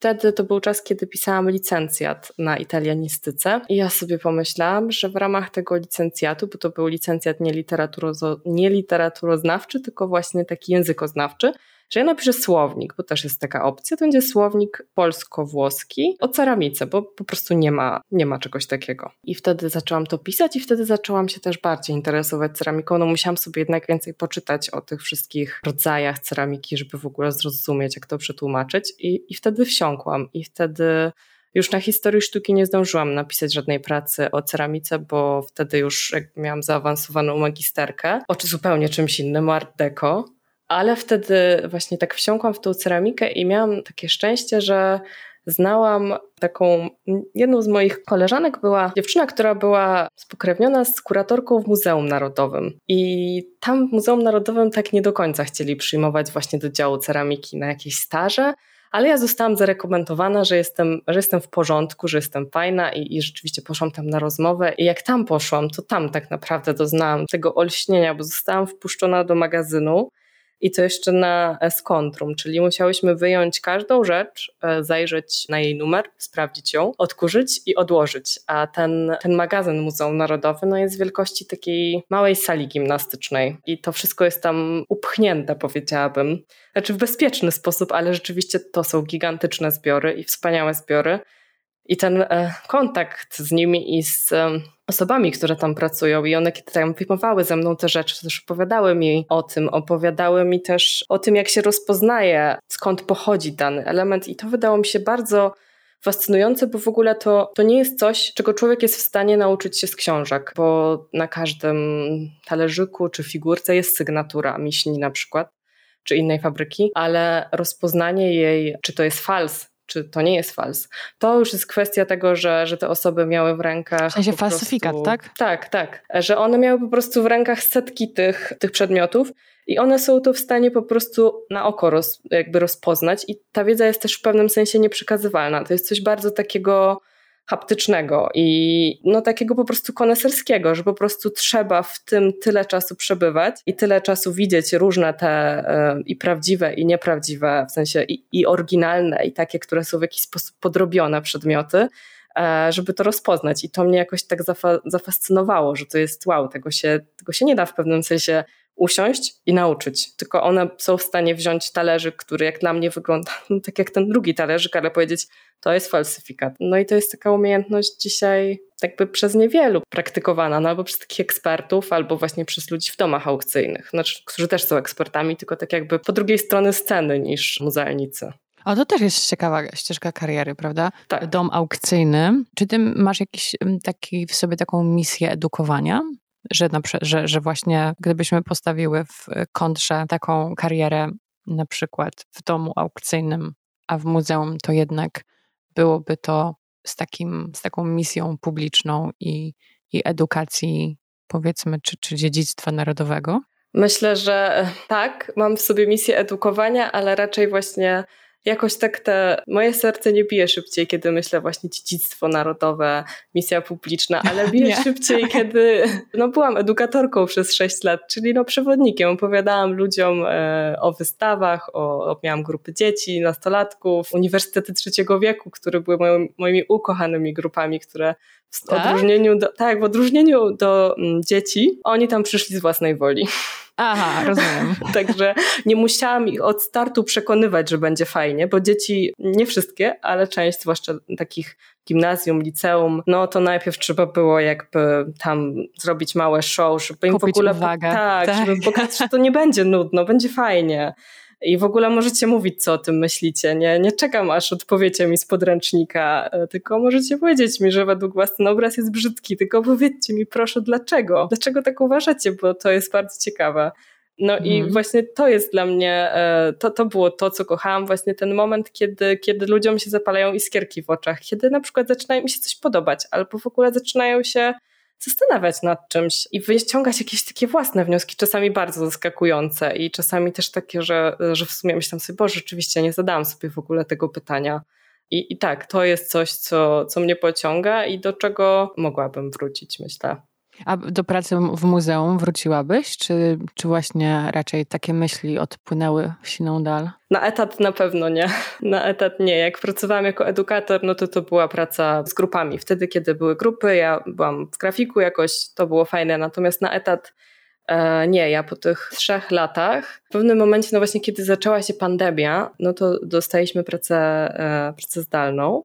Wtedy to był czas, kiedy pisałam licencjat na italianistyce i ja sobie pomyślałam, że w ramach tego licencjatu, bo to był licencjat nie, nie literaturoznawczy, tylko właśnie taki językoznawczy, że ja napiszę słownik, bo też jest taka opcja, to będzie słownik polsko-włoski o ceramice, bo po prostu nie ma, nie ma czegoś takiego. I wtedy zaczęłam to pisać i wtedy zaczęłam się też bardziej interesować ceramiką. No musiałam sobie jednak więcej poczytać o tych wszystkich rodzajach ceramiki, żeby w ogóle zrozumieć, jak to przetłumaczyć i, i wtedy wsiąkłam i wtedy już na historii sztuki nie zdążyłam napisać żadnej pracy o ceramice, bo wtedy już miałam zaawansowaną magisterkę o zupełnie czymś innym, art deco ale wtedy właśnie tak wsiąkłam w tą ceramikę i miałam takie szczęście, że znałam taką, jedną z moich koleżanek była dziewczyna, która była spokrewniona z kuratorką w Muzeum Narodowym. I tam w Muzeum Narodowym tak nie do końca chcieli przyjmować właśnie do działu ceramiki na jakieś staże, ale ja zostałam zarekomendowana, że jestem, że jestem w porządku, że jestem fajna i, i rzeczywiście poszłam tam na rozmowę. I jak tam poszłam, to tam tak naprawdę doznałam tego olśnienia, bo zostałam wpuszczona do magazynu i to jeszcze na skontrum, czyli musiałyśmy wyjąć każdą rzecz, e, zajrzeć na jej numer, sprawdzić ją, odkurzyć i odłożyć. A ten, ten magazyn Muzeum Narodowy no jest wielkości takiej małej sali gimnastycznej i to wszystko jest tam upchnięte, powiedziałabym. Znaczy w bezpieczny sposób, ale rzeczywiście to są gigantyczne zbiory i wspaniałe zbiory. I ten e, kontakt z nimi i z e, osobami, które tam pracują. I one kiedy tam filmowały ze mną te rzeczy, też opowiadały mi o tym, opowiadały mi też o tym, jak się rozpoznaje, skąd pochodzi dany element. I to wydało mi się bardzo fascynujące, bo w ogóle to, to nie jest coś, czego człowiek jest w stanie nauczyć się z książek, bo na każdym talerzyku czy figurce jest sygnatura miśni na przykład, czy innej fabryki, ale rozpoznanie jej, czy to jest fals, czy to nie jest fals. To już jest kwestia tego, że, że te osoby miały w rękach. W sensie falsyfikat, prostu, tak? Tak, tak. Że one miały po prostu w rękach setki tych, tych przedmiotów i one są to w stanie po prostu na oko roz, jakby rozpoznać i ta wiedza jest też w pewnym sensie nieprzekazywalna. To jest coś bardzo takiego haptycznego i no takiego po prostu koneserskiego, że po prostu trzeba w tym tyle czasu przebywać i tyle czasu widzieć różne te y, i prawdziwe i nieprawdziwe, w sensie i, i oryginalne i takie, które są w jakiś sposób podrobione przedmioty, e, żeby to rozpoznać. I to mnie jakoś tak zafa zafascynowało, że to jest wow, tego się, tego się nie da w pewnym sensie usiąść i nauczyć. Tylko one są w stanie wziąć talerzyk, który jak dla mnie wygląda no, tak jak ten drugi talerzyk, ale powiedzieć, to jest falsyfikat. No i to jest taka umiejętność dzisiaj jakby przez niewielu praktykowana, no albo przez takich ekspertów, albo właśnie przez ludzi w domach aukcyjnych, znaczy, którzy też są ekspertami, tylko tak jakby po drugiej stronie sceny niż muzealnicy. A to też jest ciekawa ścieżka kariery, prawda? Tak. Dom aukcyjny. Czy ty masz jakiś taki w sobie taką misję edukowania? Że, że, że właśnie gdybyśmy postawiły w kontrze taką karierę na przykład w domu aukcyjnym, a w muzeum, to jednak byłoby to z, takim, z taką misją publiczną i, i edukacji, powiedzmy, czy, czy dziedzictwa narodowego? Myślę, że tak, mam w sobie misję edukowania, ale raczej właśnie jakoś tak te, moje serce nie bije szybciej, kiedy myślę właśnie dziedzictwo narodowe, misja publiczna, ale bije szybciej, kiedy no, byłam edukatorką przez 6 lat, czyli no, przewodnikiem. Opowiadałam ludziom e, o wystawach, o, miałam grupy dzieci, nastolatków, uniwersytety trzeciego wieku, które były moimi, moimi ukochanymi grupami, które w tak? odróżnieniu do, tak, w odróżnieniu do mm, dzieci, oni tam przyszli z własnej woli. Aha, rozumiem. Także nie musiałam ich od startu przekonywać, że będzie fajnie, bo dzieci, nie wszystkie, ale część, zwłaszcza takich gimnazjum, liceum, no to najpierw trzeba było jakby tam zrobić małe show, żeby im Kupić w ogóle... Uwagę. Tak, tak, żeby pokazać, że to nie będzie nudno, będzie fajnie. I w ogóle możecie mówić, co o tym myślicie. Nie, nie czekam, aż odpowiecie mi z podręcznika, e, tylko możecie powiedzieć mi, że według was ten obraz jest brzydki, tylko powiedzcie mi proszę dlaczego. Dlaczego tak uważacie, bo to jest bardzo ciekawe. No i mhm. właśnie to jest dla mnie, e, to, to było to, co kochałam, właśnie ten moment, kiedy, kiedy ludziom się zapalają iskierki w oczach, kiedy na przykład zaczynają mi się coś podobać, albo w ogóle zaczynają się zastanawiać nad czymś i wyciągać jakieś takie własne wnioski, czasami bardzo zaskakujące i czasami też takie, że, że w sumie myślałam sobie, bo rzeczywiście nie zadałam sobie w ogóle tego pytania. I, I tak, to jest coś, co, co mnie pociąga i do czego mogłabym wrócić, myślę. A do pracy w muzeum wróciłabyś, czy, czy właśnie raczej takie myśli odpłynęły w siną dal? Na etat na pewno nie. Na etat nie. Jak pracowałam jako edukator, no to to była praca z grupami. Wtedy, kiedy były grupy, ja byłam w grafiku jakoś, to było fajne. Natomiast na etat e, nie, ja po tych trzech latach, w pewnym momencie, no właśnie kiedy zaczęła się pandemia, no to dostaliśmy pracę, e, pracę zdalną.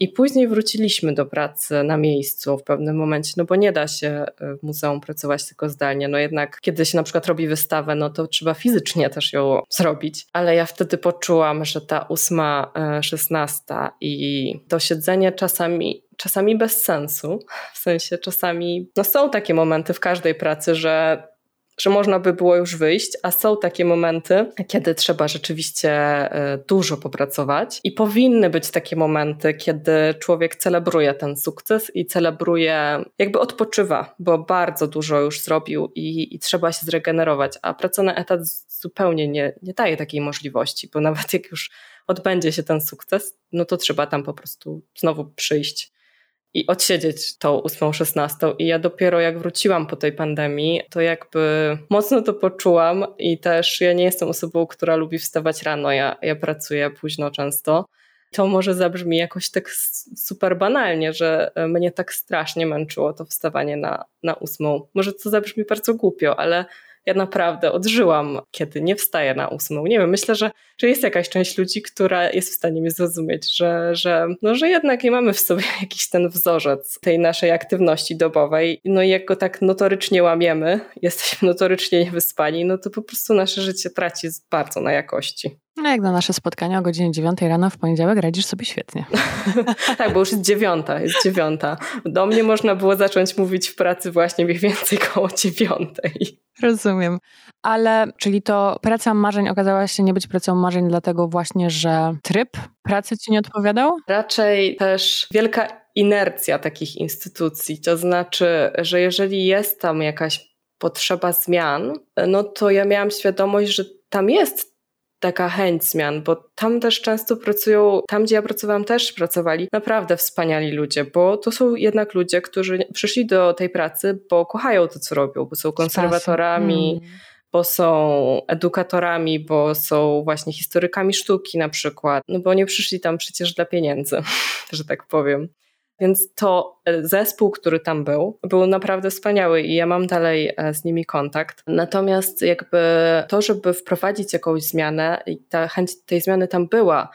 I później wróciliśmy do pracy na miejscu w pewnym momencie, no bo nie da się e, w muzeum pracować tylko zdalnie. No jednak, kiedy się na przykład robi wystawę, no to trzeba fizycznie też ją zrobić. Ale ja wtedy poczułam, że ta ósma, e, szesnasta i to siedzenie czasami czasami bez sensu, w sensie czasami, no są takie momenty w każdej pracy, że że można by było już wyjść, a są takie momenty, kiedy trzeba rzeczywiście e, dużo popracować. I powinny być takie momenty, kiedy człowiek celebruje ten sukces i celebruje, jakby odpoczywa, bo bardzo dużo już zrobił i, i trzeba się zregenerować, a praca na etat zupełnie nie, nie daje takiej możliwości, bo nawet jak już odbędzie się ten sukces, no to trzeba tam po prostu znowu przyjść i odsiedzieć tą ósmą, szesnastą. I ja dopiero jak wróciłam po tej pandemii, to jakby mocno to poczułam i też ja nie jestem osobą, która lubi wstawać rano. Ja, ja pracuję późno często. To może zabrzmi jakoś tak super banalnie, że mnie tak strasznie męczyło to wstawanie na, na ósmą. Może to zabrzmi bardzo głupio, ale ja naprawdę odżyłam, kiedy nie wstaję na ósmą. Nie wiem, myślę, że, że jest jakaś część ludzi, która jest w stanie mnie zrozumieć, że, że, no, że jednak nie mamy w sobie jakiś ten wzorzec tej naszej aktywności dobowej. No i jak go tak notorycznie łamiemy, jesteśmy notorycznie niewyspani, no to po prostu nasze życie traci bardzo na jakości. No jak na nasze spotkanie o godzinie 9 rano w poniedziałek radzisz sobie świetnie. tak, bo już jest dziewiąta, jest dziewiąta. Do mnie można było zacząć mówić w pracy właśnie mniej więcej koło dziewiątej. Rozumiem. Ale czyli to praca marzeń okazała się nie być pracą marzeń, dlatego właśnie, że tryb pracy ci nie odpowiadał? Raczej też wielka inercja takich instytucji. To znaczy, że jeżeli jest tam jakaś potrzeba zmian, no to ja miałam świadomość, że tam jest taka chęć zmian, bo tam też często pracują, tam gdzie ja pracowałam też pracowali naprawdę wspaniali ludzie, bo to są jednak ludzie, którzy przyszli do tej pracy, bo kochają to, co robią, bo są konserwatorami, mm. bo są edukatorami, bo są właśnie historykami sztuki na przykład, no bo nie przyszli tam przecież dla pieniędzy, że tak powiem. Więc to e, zespół, który tam był, był naprawdę wspaniały i ja mam dalej e, z nimi kontakt. Natomiast jakby to, żeby wprowadzić jakąś zmianę i ta chęć tej zmiany tam była,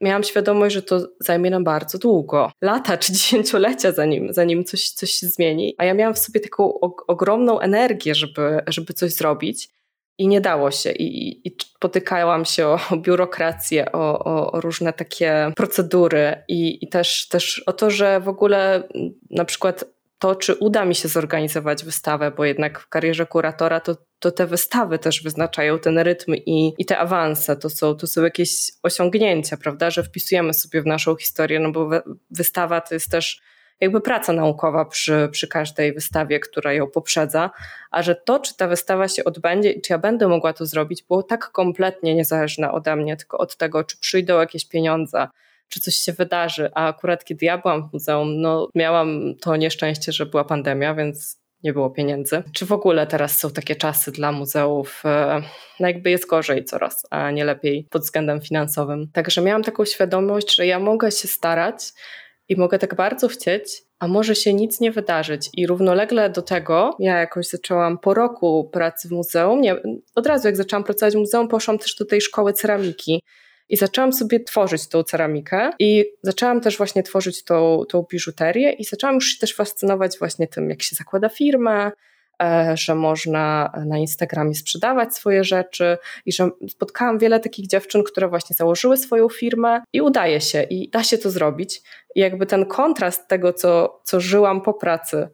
miałam świadomość, że to zajmie nam bardzo długo. Lata czy dziesięciolecia zanim, zanim coś, coś się zmieni. A ja miałam w sobie taką ogromną energię, żeby, żeby coś zrobić i nie dało się. I, i potykałam się o, biurokrację, o, o, o, różne takie procedury i, i też, też o to, że w ogóle na przykład to, czy uda mi się zorganizować wystawę, bo jednak w karierze kuratora to, to te wystawy też wyznaczają ten rytm i, i te awanse. To są, to są jakieś osiągnięcia, prawda, że wpisujemy sobie w naszą historię, no bo wystawa to jest też jakby praca naukowa przy, przy każdej wystawie, która ją poprzedza, a że to, czy ta wystawa się odbędzie i czy ja będę mogła to zrobić, było tak kompletnie niezależne ode mnie, tylko od tego, czy przyjdą jakieś pieniądze, czy coś się wydarzy. A akurat kiedy ja byłam w muzeum, no miałam to nieszczęście, że była pandemia, więc nie było pieniędzy. Czy w ogóle teraz są takie czasy dla muzeów, e, no jakby jest gorzej coraz, a nie lepiej pod względem finansowym. Także miałam taką świadomość, że ja mogę się starać, i mogę tak bardzo chcieć, a może się nic nie wydarzyć. I równolegle do tego, ja jakoś zaczęłam po roku pracy w muzeum, nie, od razu jak zaczęłam pracować w muzeum, poszłam też do tej szkoły ceramiki. I zaczęłam sobie tworzyć tą ceramikę i zaczęłam też właśnie tworzyć tą, tą biżuterię i zaczęłam już się też fascynować właśnie tym, jak się zakłada firmę, E, że można na Instagramie sprzedawać swoje rzeczy i że spotkałam wiele takich dziewczyn, które właśnie założyły swoją firmę i udaje się i da się to zrobić. I jakby ten kontrast tego, co, co żyłam po pracy,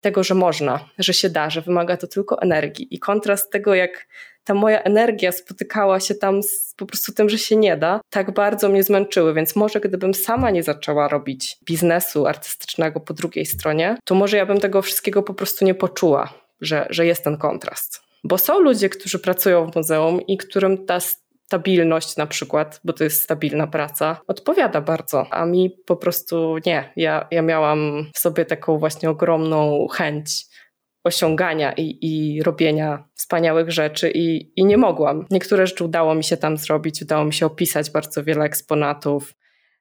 tego, że można, że się da, że wymaga to tylko energii. I kontrast tego, jak ta moja energia spotykała się tam z po prostu tym, że się nie da, tak bardzo mnie zmęczyły, więc może gdybym sama nie zaczęła robić biznesu artystycznego po drugiej stronie, to może ja bym tego wszystkiego po prostu nie poczuła że, że jest ten kontrast. Bo są ludzie, którzy pracują w muzeum i którym ta stabilność na przykład, bo to jest stabilna praca, odpowiada bardzo, a mi po prostu nie. Ja, ja miałam w sobie taką właśnie ogromną chęć osiągania i, i robienia wspaniałych rzeczy i, i nie mogłam. Niektóre rzeczy udało mi się tam zrobić, udało mi się opisać bardzo wiele eksponatów,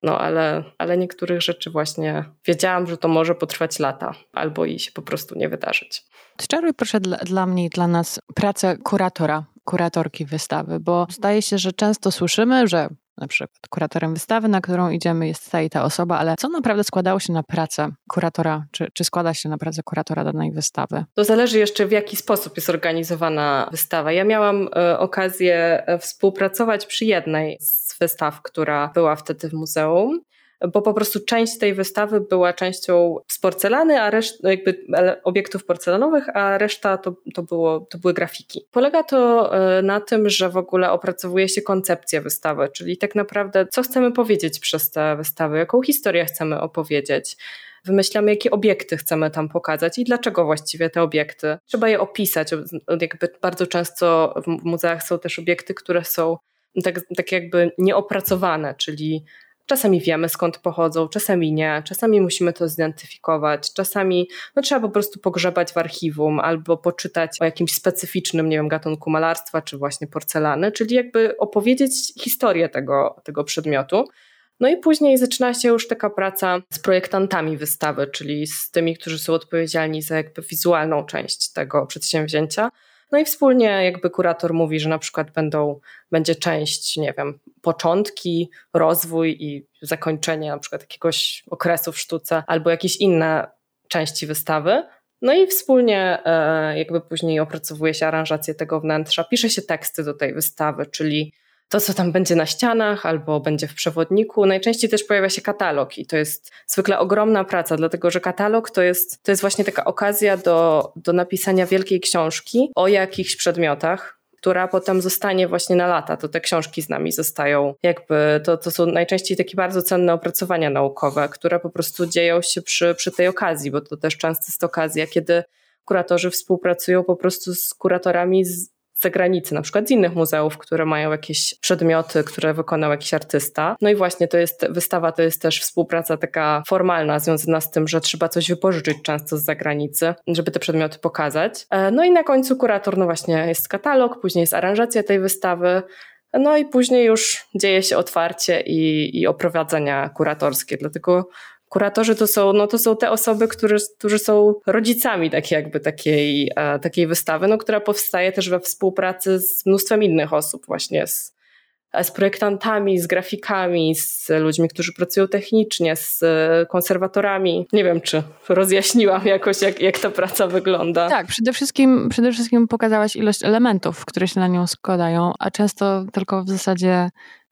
no ale, ale niektórych rzeczy właśnie wiedziałam, że to może potrwać lata albo i się po prostu nie wydarzyć. Odczaruj proszę dla, dla mnie i dla nas pracę kuratora, kuratorki wystawy, bo zdaje się, że często słyszymy, że na przykład kuratorem wystawy, na którą idziemy, jest ta i ta osoba, ale co naprawdę składało się na pracę kuratora, czy, czy składa się na pracę kuratora danej wystawy? To zależy jeszcze w jaki sposób jest organizowana wystawa. Ja miałam e, okazję e, współpracować przy jednej z wystaw, która była wtedy w muzeum bo po prostu część tej wystawy była częścią z porcelany, a reszta jakby obiektów porcelanowych, a reszta to, to, było, to były grafiki. Polega to e, na tym, że w ogóle opracowuje się koncepcję wystawy, czyli tak naprawdę co chcemy powiedzieć przez tę wystawę, jaką historię chcemy opowiedzieć. Wymyślamy, jakie obiekty chcemy tam pokazać i dlaczego właściwie te obiekty. Trzeba je opisać. Jakby bardzo często w muzeach są też obiekty, które są tak, tak jakby nieopracowane, czyli Czasami wiemy skąd pochodzą, czasami nie, czasami musimy to zidentyfikować, czasami no, trzeba po prostu pogrzebać w archiwum albo poczytać o jakimś specyficznym, nie wiem, gatunku malarstwa czy właśnie porcelany, czyli jakby opowiedzieć historię tego, tego przedmiotu. No i później zaczyna się już taka praca z projektantami wystawy, czyli z tymi, którzy są odpowiedzialni za jakby wizualną część tego przedsięwzięcia. No i wspólnie jakby kurator mówi, że na przykład będą, będzie część, nie wiem, początki, rozwój i zakończenie na przykład jakiegoś okresu w sztuce albo jakieś inne części wystawy. No i wspólnie e, jakby później opracowuje się aranżację tego wnętrza, pisze się teksty do tej wystawy, czyli to, co tam będzie na ścianach albo będzie w przewodniku. Najczęściej też pojawia się katalog i to jest zwykle ogromna praca, dlatego że katalog to jest, to jest właśnie taka okazja do, do napisania wielkiej książki o jakichś przedmiotach, która potem zostanie właśnie na lata. To te książki z nami zostają. Jakby to, to są najczęściej takie bardzo cenne opracowania naukowe, które po prostu dzieją się przy, przy tej okazji, bo to też często jest okazja, kiedy kuratorzy współpracują po prostu z kuratorami z zagranicy, na przykład z innych muzeów, które mają jakieś przedmioty, które wykonał jakiś artysta. No i właśnie to jest, wystawa to jest też współpraca taka formalna, związana z tym, że trzeba coś wypożyczyć często z zagranicy, żeby te przedmioty pokazać. E, no i na końcu kurator, no właśnie jest katalog, później jest aranżacja tej wystawy, no i później już dzieje się otwarcie i, i oprowadzenia kuratorskie. Dlatego kuratorzy to są, no to są te osoby, którzy, którzy są rodzicami tak jakby takiej, e, takiej wystawy, no, która powstaje też we współpracy z mnóstwem innych osób właśnie z z projektantami, z grafikami, z ludźmi, którzy pracują technicznie, z konserwatorami. Nie wiem, czy rozjaśniłam jakoś, jak, jak ta praca wygląda. Tak, przede wszystkim, przede wszystkim pokazałaś ilość elementów, które się na nią składają, a często tylko w zasadzie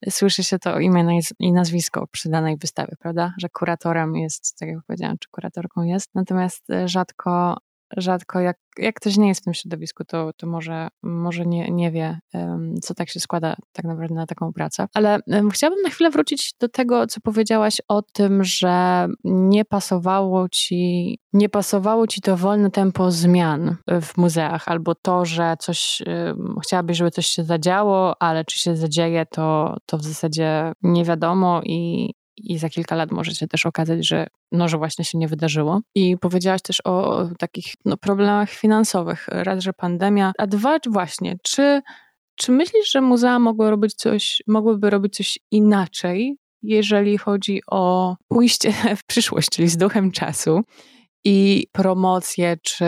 słyszy się to imię i nazwisko przy danej wystawie, prawda? Że kuratorem jest, tak jak powiedziałam, czy kuratorką jest, natomiast rzadko rzadko, jak, jak ktoś nie jest w tym środowisku, to, to może, może nie, nie wie, co tak się składa tak naprawdę na taką pracę. Ale chciałabym na chwilę wrócić do tego, co powiedziałaś o tym, że nie pasowało ci, nie pasowało ci to wolne tempo zmian w muzeach, albo to, że coś, chciałabyś, żeby coś się zadziało, ale czy się zadzieje, to, to w zasadzie nie wiadomo i, i za kilka lat może się też okazać, że, no, że właśnie się nie wydarzyło. I powiedziałaś też o, takich no, problemach finansowych. Raz, że pandemia, a dwa właśnie, czy, czy myślisz, że muzea mogły robić coś, mogłyby robić coś inaczej, jeżeli chodzi o pójście w przyszłość, czyli z duchem czasu? I promocje, czy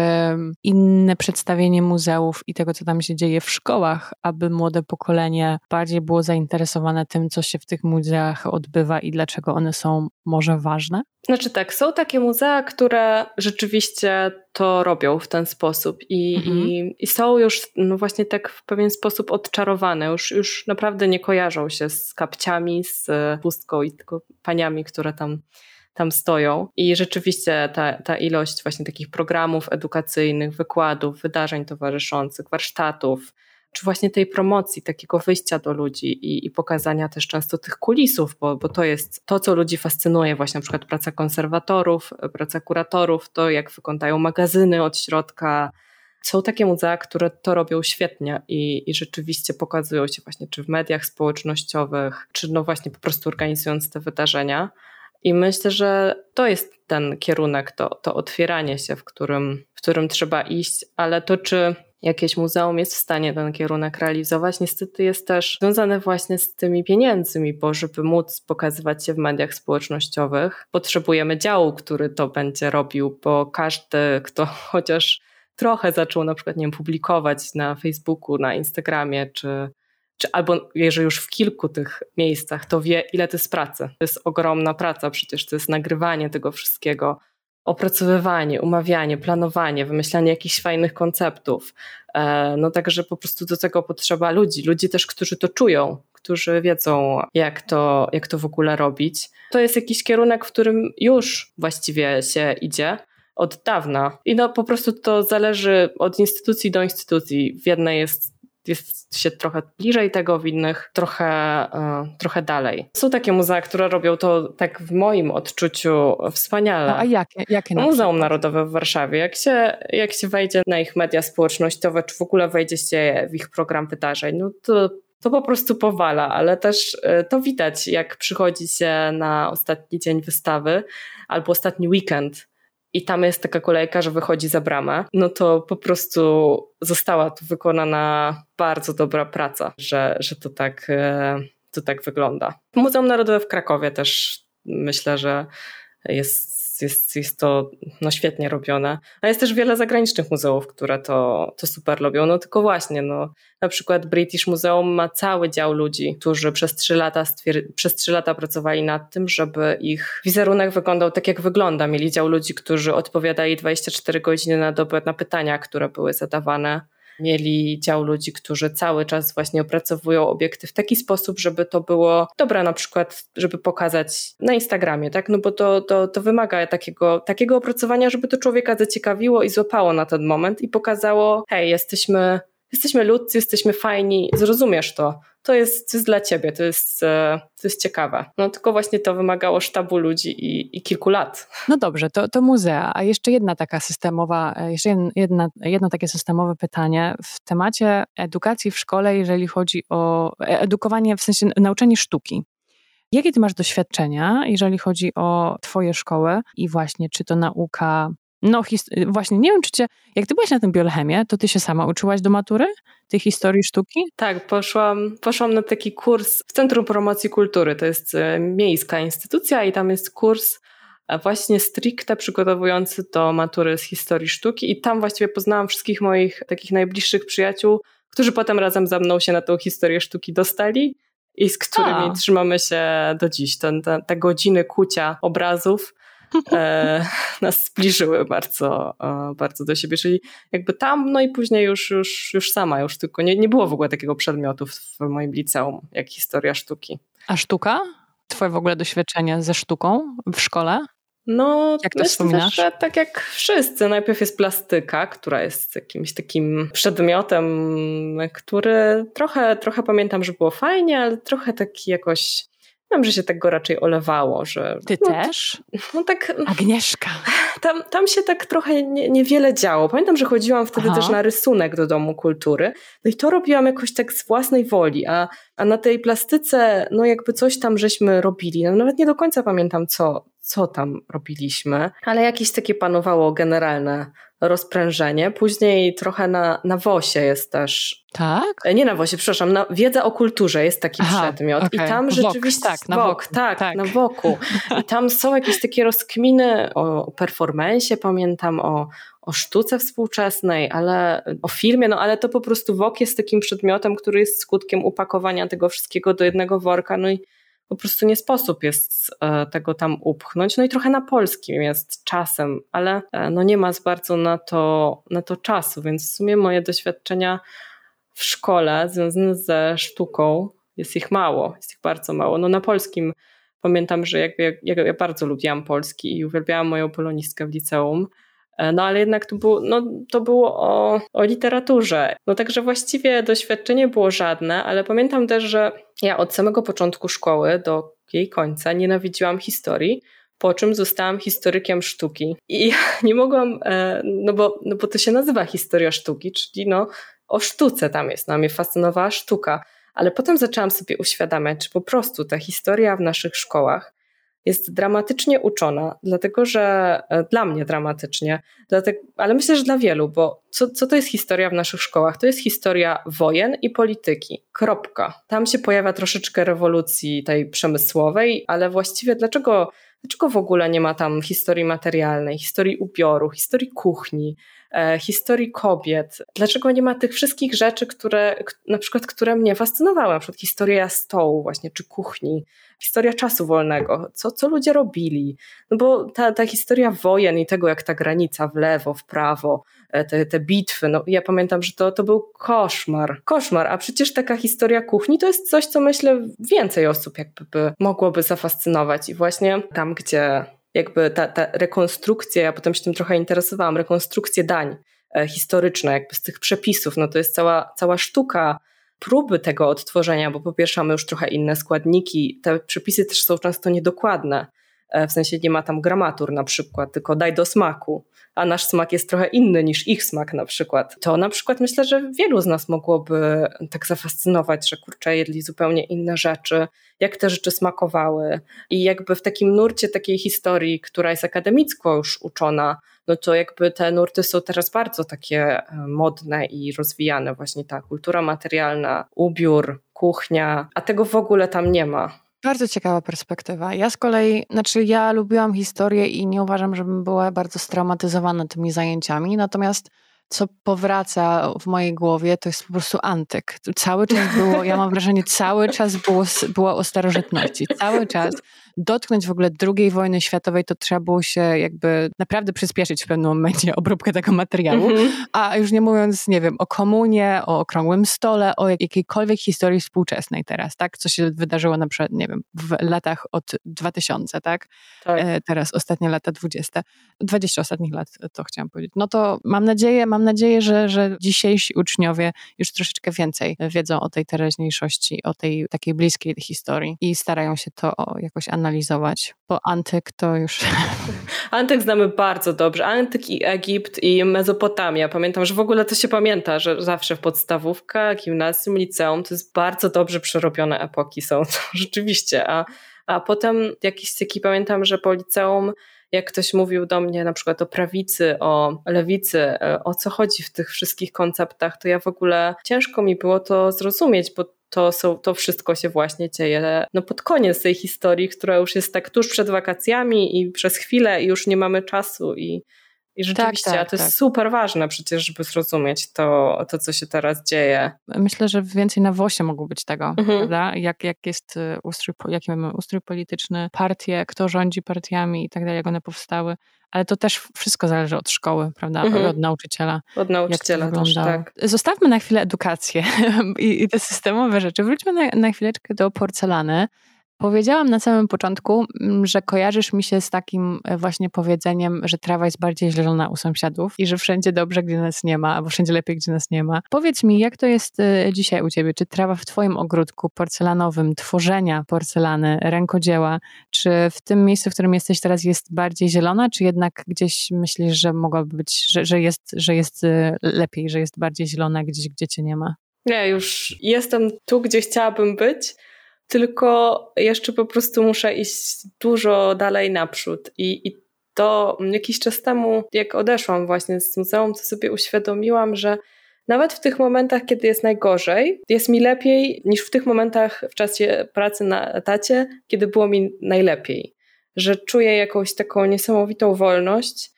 inne przedstawienie muzeów i tego, co tam się dzieje w szkołach, aby młode pokolenie bardziej było zainteresowane tym, co się w tych muzeach odbywa i dlaczego one są może ważne? Znaczy tak, są takie muzea, które rzeczywiście to robią w ten sposób i, mhm. i, i, są już no właśnie tak w pewien sposób odczarowane, już, już naprawdę nie kojarzą się z kapciami, z pustką i tylko paniami, które tam tam stoją. I rzeczywiście ta, ta ilość właśnie takich programów edukacyjnych, wykładów, wydarzeń towarzyszących, warsztatów, czy właśnie tej promocji, takiego wyjścia do ludzi i, i, pokazania też często tych kulisów, bo, bo to jest to, co ludzi fascynuje, właśnie na przykład praca konserwatorów, praca kuratorów, to jak wyglądają magazyny od środka. Są takie muzea, które to robią świetnie i, i rzeczywiście pokazują się właśnie czy w mediach społecznościowych, czy no właśnie po prostu organizując te wydarzenia. I myślę, że to jest ten kierunek, to, to otwieranie się, w którym, w którym trzeba iść, ale to, czy jakieś muzeum jest w stanie ten kierunek realizować, niestety jest też związane właśnie z tymi pieniędzmi, bo żeby móc pokazywać się w mediach społecznościowych, potrzebujemy działu, który to będzie robił, bo każdy, kto chociaż trochę zaczął na przykład, nie wiem, publikować na Facebooku, na Instagramie czy czy albo jeżeli już w kilku tych miejscach, to wie, ile to jest pracy. To jest ogromna praca, przecież to jest nagrywanie tego wszystkiego, opracowywanie, umawianie, planowanie, wymyślanie jakichś fajnych konceptów. E, no także po prostu do tego potrzeba ludzi, ludzi też, którzy to czują, którzy wiedzą, jak to, jak to w ogóle robić. To jest jakiś kierunek, w którym już właściwie się idzie od dawna. I no po prostu to zależy od instytucji do instytucji. W jednej jest jest się trochę bliżej tego, w innych trochę, e, trochę dalej. Są takie muzea, które robią to tak w moim odczuciu wspaniale. No, a jakie? jakie Muzeum Narodowe w Warszawie. Jak się, jak się wejdzie na ich media społecznościowe, czy w ogóle wejdzie się w ich program wydarzeń, no to to po prostu powala, ale też e, to widać, jak przychodzi się na ostatni dzień wystawy albo ostatni weekend i tam jest taka kolejka, że wychodzi za bramę, no to po prostu została tu wykonana bardzo dobra praca, że, że to, tak, e, to tak wygląda. Muzeum Narodowe w Krakowie też myślę, że jest jest, jest to no, świetnie robione. A jest też wiele zagranicznych muzeów, które to, to super robią. No tylko właśnie, no, na przykład British Museum ma cały dział ludzi, którzy przez trzy lata, przez trzy lata pracowali nad tym, żeby ich wizerunek wyglądał tak, jak wygląda. Mieli dział ludzi, którzy odpowiadali 24 godziny na dobę na pytania, które były zadawane mieli dział ludzi, którzy cały czas właśnie opracowują obiekty w taki sposób, żeby to było dobre na przykład, żeby pokazać na Instagramie, tak? No bo to, to, to wymaga takiego, takiego opracowania, żeby to człowieka zaciekawiło i złapało na ten moment i pokazało, hej, jesteśmy jesteśmy ludcy, jesteśmy fajni, zrozumiesz to. To jest, to jest dla ciebie, to jest, e, to jest ciekawe. No tylko właśnie to wymagało sztabu ludzi i, i kilku lat. No dobrze, to, to muzea. A jeszcze jedna taka systemowa, e, jeszcze jedna, jedno takie systemowe pytanie w temacie edukacji w szkole, jeżeli chodzi o e, edukowanie, w sensie nauczanie sztuki. Jakie ty masz doświadczenia, jeżeli chodzi o twoje szkoły i właśnie czy to nauka no właśnie, nie wiem, czy cię, jak ty byłaś na tym biolchemie, to ty się sama uczyłaś do matury tej historii sztuki? Tak, poszłam, poszłam na taki kurs w Centrum Promocji Kultury. To jest e, miejska instytucja i tam jest kurs e, właśnie stricte przygotowujący do matury z historii sztuki i tam właściwie poznałam wszystkich moich takich najbliższych przyjaciół, którzy potem razem ze mną się na tą historię sztuki dostali i z którymi A. trzymamy się do dziś. Ten, te, te godziny kucia obrazów nas zbliżyły bardzo, e, bardzo do siebie. Czyli jakby tam, no i później już, już, już sama, już tylko nie, nie było w ogóle takiego przedmiotu w, moim liceum, jak historia sztuki. A sztuka? Twoje w ogóle doświadczenie ze sztuką w szkole? No, jak to wspominasz? Że tak jak wszyscy. Najpierw jest plastyka, która jest jakimś takim przedmiotem, który trochę, trochę pamiętam, że było fajnie, ale trochę taki jakoś Wiem, że się tak go raczej olewało, że... Ty no, też? No tak... Agnieszka. Tam, tam się tak trochę nie, niewiele działo. Pamiętam, że chodziłam wtedy Aha. też na rysunek do Domu Kultury. No i to robiłam jakoś tak z własnej woli, a, a na tej plastyce, no jakby coś tam żeśmy robili. No nawet nie do końca pamiętam, co, co tam robiliśmy, ale jakieś takie panowało generalne rozprężenie. Później trochę na, na WOSie jest też. Tak? E, nie na WOSie, przepraszam, na wiedza o kulturze jest taki Aha, przedmiot. Okay. I tam rzeczywiście. tak, na wok, tak, tak, na woku. I tam są jakieś takie rozkminy o performensie, pamiętam, o, o sztuce współczesnej, ale o filmie, no ale to po prostu wok jest takim przedmiotem, który jest skutkiem upakowania tego wszystkiego do jednego worka. No i po prostu nie sposób jest e, tego tam upchnąć. No i trochę na polskim jest czasem, ale e, no nie ma z bardzo na to, na to czasu, więc w sumie moje doświadczenia w szkole związane ze sztuką jest ich mało, jest ich bardzo mało. No na polskim pamiętam, że jakby ja, ja bardzo lubiłam polski i uwielbiałam moją polonistkę w liceum, E, no ale jednak to było, no, to było o, o literaturze. No także właściwie doświadczenie było żadne, ale pamiętam też, że ja od samego początku szkoły do jej końca nienawidziłam historii, po czym zostałam historykiem sztuki. I nie mogłam, e, no bo, no bo to się nazywa historia sztuki, czyli no o sztuce tam jest, no mnie fascynowała sztuka. Ale potem zaczęłam sobie uświadamiać, czy po prostu ta historia w naszych szkołach jest dramatycznie uczona, dlatego że e, dla mnie dramatycznie, dlatego, ale myślę, że dla wielu, bo co, co to jest historia w naszych szkołach? To jest historia wojen i polityki. Kropka. Tam się pojawia troszeczkę rewolucji tej przemysłowej, ale właściwie dlaczego, dlaczego w ogóle nie ma tam historii materialnej, historii ubioru, historii kuchni, historii kobiet? Dlaczego nie ma tych wszystkich rzeczy, które, na przykład, które mnie fascynowały, na przykład historia stołu właśnie, czy kuchni, historia czasu wolnego, co, co ludzie robili. No bo ta, ta historia wojen i tego, jak ta granica w lewo, w prawo, e, te, te bitwy, no ja pamiętam, że to, to był koszmar. Koszmar, a przecież taka historia kuchni to jest coś, co myślę więcej osób jakby by mogłoby zafascynować i właśnie tam, gdzie jakby ta, ta rekonstrukcja, ja potem się tym trochę interesowałam, rekonstrukcje dań e, historyczne, jakby z tych przepisów, no to jest cała, cała sztuka próby tego odtworzenia, bo po pierwsze mamy już trochę inne składniki, te przepisy też są często niedokładne, e, w sensie nie ma tam gramatur na przykład, tylko daj do smaku, a nasz smak jest trochę inny niż ich smak na przykład. To na przykład myślę, że wielu z nas mogłoby tak zafascynować, że kurczę, jedli zupełnie inne rzeczy, jak te rzeczy smakowały i jakby w takim nurcie takiej historii, która jest akademicko już uczona, no to jakby te nurty są teraz bardzo takie e, modne i rozwijane, właśnie ta kultura materialna, ubiór, kuchnia, a tego w ogóle tam nie ma. Bardzo ciekawa perspektywa. Ja z kolei, znaczy ja lubiłam historię i nie uważam, żebym była bardzo straumatyzowana tymi zajęciami, natomiast co powraca w mojej głowie, to jest po prostu antyk. Cały czas było, ja mam wrażenie, cały czas było, było o starożytności. Cały czas dotknąć w ogóle II wojny światowej, to trzeba było się jakby naprawdę przyspieszyć w pewnym momencie obróbkę tego materiału, mm -hmm. a już nie mówiąc, nie wiem, o komunie, o okrągłym stole, o jakiejkolwiek historii współczesnej teraz, tak? Co się wydarzyło na przykład, nie wiem, w latach od 2000, tak? tak. E, teraz ostatnie lata 20. 20 ostatnich lat, to chciałam powiedzieć. No to mam nadzieję, mam nadzieję, że, że dzisiejsi uczniowie już troszeczkę więcej wiedzą o tej teraźniejszości, o tej takiej bliskiej historii i starają się to jakoś analizować, bo antyk to już... Antyk znamy bardzo dobrze. Antyk i Egipt i Mezopotamia. Pamiętam, że w ogóle to się pamięta, że zawsze w podstawówkach, gimnazjum, liceum to jest bardzo dobrze przerobione epoki są. Rzeczywiście. A, a potem jakiś taki pamiętam, że po liceum jak ktoś mówił do mnie na przykład o prawicy, o lewicy, e, o co chodzi w tych wszystkich konceptach, to ja w ogóle ciężko mi było to zrozumieć, bo to, są, to wszystko się właśnie dzieje no pod koniec tej historii, która już jest tak tuż przed wakacjami i przez chwilę i już nie mamy czasu i i rzeczywiście, tak, tak, a to tak. jest super ważne przecież, żeby zrozumieć to, to, co się teraz dzieje. Myślę, że więcej na WOSie mogło być tego, mhm. prawda? Jak, jak jest y, ustrój, jaki mamy ustrój polityczny, partie, kto rządzi partiami i tak dalej, jak one powstały. Ale to też wszystko zależy od szkoły, prawda? Mhm. Od nauczyciela. Od nauczyciela też, tak. Zostawmy na chwilę edukację i, i te systemowe rzeczy. Wróćmy na, na chwileczkę do porcelany. Powiedziałam na samym początku, mm, że kojarzysz mi się z takim e, właśnie powiedzeniem, że trawa jest bardziej zielona u sąsiadów i że wszędzie dobrze, gdzie nas nie ma, albo wszędzie lepiej, gdzie nas nie ma. Powiedz mi, jak to jest e, dzisiaj u ciebie? Czy trawa w twoim ogródku porcelanowym, tworzenia porcelany, rękodzieła, czy w tym miejscu, w którym jesteś teraz jest bardziej zielona, czy jednak gdzieś myślisz, że mogłaby być, że, że, jest, że jest e, lepiej, że jest bardziej zielona gdzieś, gdzie cię nie ma? Nie, już jestem tu, gdzie chciałabym być tylko jeszcze po prostu muszę iść dużo dalej naprzód. I, i to jakiś czas temu, jak odeszłam właśnie z muzeum, to sobie uświadomiłam, że nawet w tych momentach, kiedy jest najgorzej, jest mi lepiej niż w tych momentach w czasie pracy na etacie, kiedy było mi najlepiej. Że czuję jakąś taką niesamowitą wolność,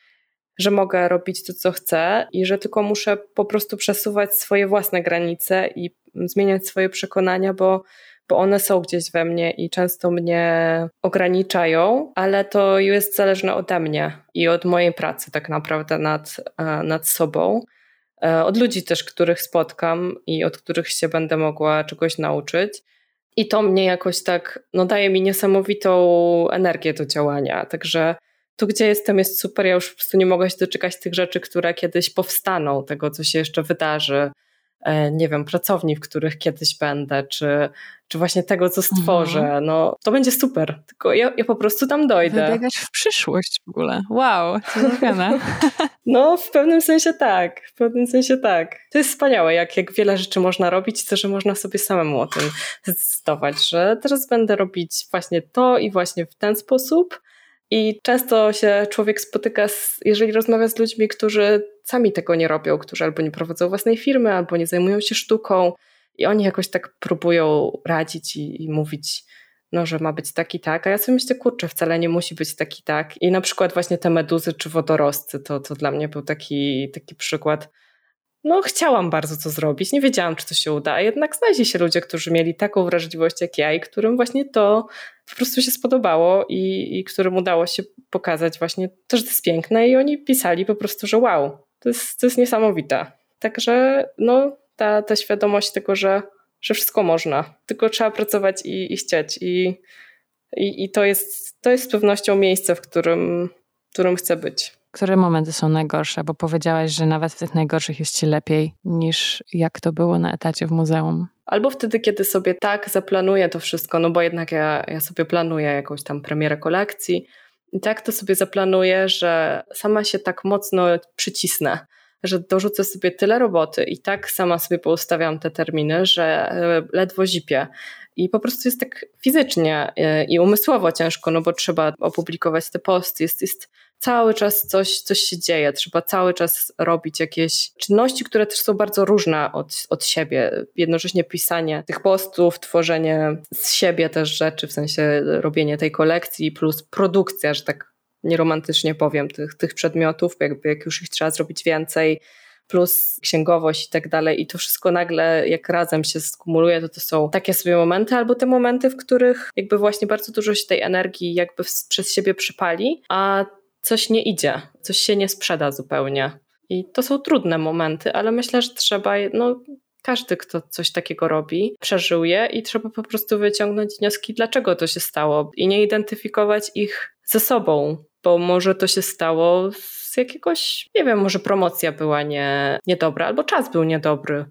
że mogę robić to, co chcę i że tylko muszę po prostu przesuwać swoje własne granice i zmieniać swoje przekonania, bo bo one są gdzieś we mnie i często mnie ograniczają, ale to jest zależne ode mnie i od mojej pracy tak naprawdę nad, e, nad sobą. E, od ludzi też, których spotkam i od których się będę mogła czegoś nauczyć. I to mnie jakoś tak, no daje mi niesamowitą energię do działania. Także tu, gdzie jestem, jest super. Ja już po prostu nie mogę się doczekać tych rzeczy, które kiedyś powstaną, tego, co się jeszcze wydarzy. E, nie wiem, pracowni, w których kiedyś będę, czy, czy właśnie tego, co stworzę. Mhm. No, to będzie super, tylko ja, ja po prostu tam dojdę. Wybiegasz w przyszłość w ogóle. Wow, co No, w pewnym sensie tak, w pewnym sensie tak. To jest wspaniałe, jak, jak wiele rzeczy można robić, to, że można sobie samemu o tym zdecydować, że teraz będę robić właśnie to i właśnie w ten sposób, i często się człowiek spotyka, z, jeżeli rozmawia z ludźmi, którzy sami tego nie robią, którzy albo nie prowadzą własnej firmy, albo nie zajmują się sztuką, i oni jakoś tak próbują radzić i, i mówić, no, że ma być taki tak, a ja sobie myślę, kurczę, wcale nie musi być taki tak. I na przykład właśnie te meduzy czy wodorosty, to, to dla mnie był taki, taki przykład no, chciałam bardzo to zrobić, nie wiedziałam, czy to się uda, a jednak znaleźli się ludzie, którzy mieli taką wrażliwość jak ja i którym właśnie to po prostu się spodobało i, i którym udało się pokazać właśnie to, że to jest piękne i oni pisali po prostu, że wow, to jest, to jest niesamowite. Także no, ta, ta świadomość tego, że, że wszystko można, tylko trzeba pracować i, i chcieć i, i, i to, jest, to jest z pewnością miejsce, w którym, w którym chcę być. Które momenty są najgorsze? Bo powiedziałaś, że nawet w tych najgorszych jest ci lepiej niż jak to było na etacie w muzeum. Albo wtedy, kiedy sobie tak zaplanuję to wszystko, no bo jednak ja, ja sobie planuję jakąś tam premierę kolekcji i tak to sobie zaplanuję, że sama się tak mocno przycisnę, że dorzucę sobie tyle roboty i tak sama sobie poustawiam te terminy, że e, ledwo zipię. I po prostu jest tak fizycznie e, i umysłowo ciężko, no bo trzeba opublikować te posty, jest, jest cały czas coś, coś się dzieje, trzeba cały czas robić jakieś czynności, które też są bardzo różne od, od siebie. Jednocześnie pisanie tych postów, tworzenie z siebie też rzeczy, w sensie robienie tej kolekcji, plus produkcja, że tak nieromantycznie powiem, tych, tych przedmiotów, jakby jak już ich trzeba zrobić więcej, plus księgowość i tak dalej. I to wszystko nagle, jak razem się skumuluje, to to są takie sobie momenty, albo te momenty, w których jakby właśnie bardzo dużo się tej energii jakby przez siebie przypali, a coś nie idzie, coś się nie sprzeda zupełnie. I to są trudne momenty, ale myślę, że trzeba, no, każdy, kto coś takiego robi, przeżył je i trzeba po prostu wyciągnąć wnioski, dlaczego to się stało i nie identyfikować ich ze sobą, bo może to się stało z jakiegoś, nie wiem, może promocja była nie, niedobra albo czas był niedobry.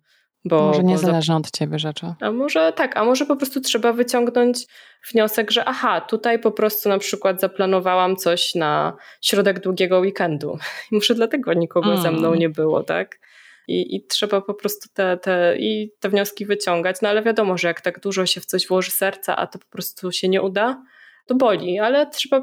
Bo, może nie zależy od ciebie rzeczy. A może tak, a może po prostu trzeba wyciągnąć wniosek, że aha, tutaj po prostu na przykład zaplanowałam coś na środek długiego weekendu. I może dlatego nikogo mm. ze mną nie było, tak? I, I trzeba po prostu te, te, i te wnioski wyciągać. No ale wiadomo, że jak tak dużo się w coś włoży serca, a to po prostu się nie uda, to boli, ale trzeba,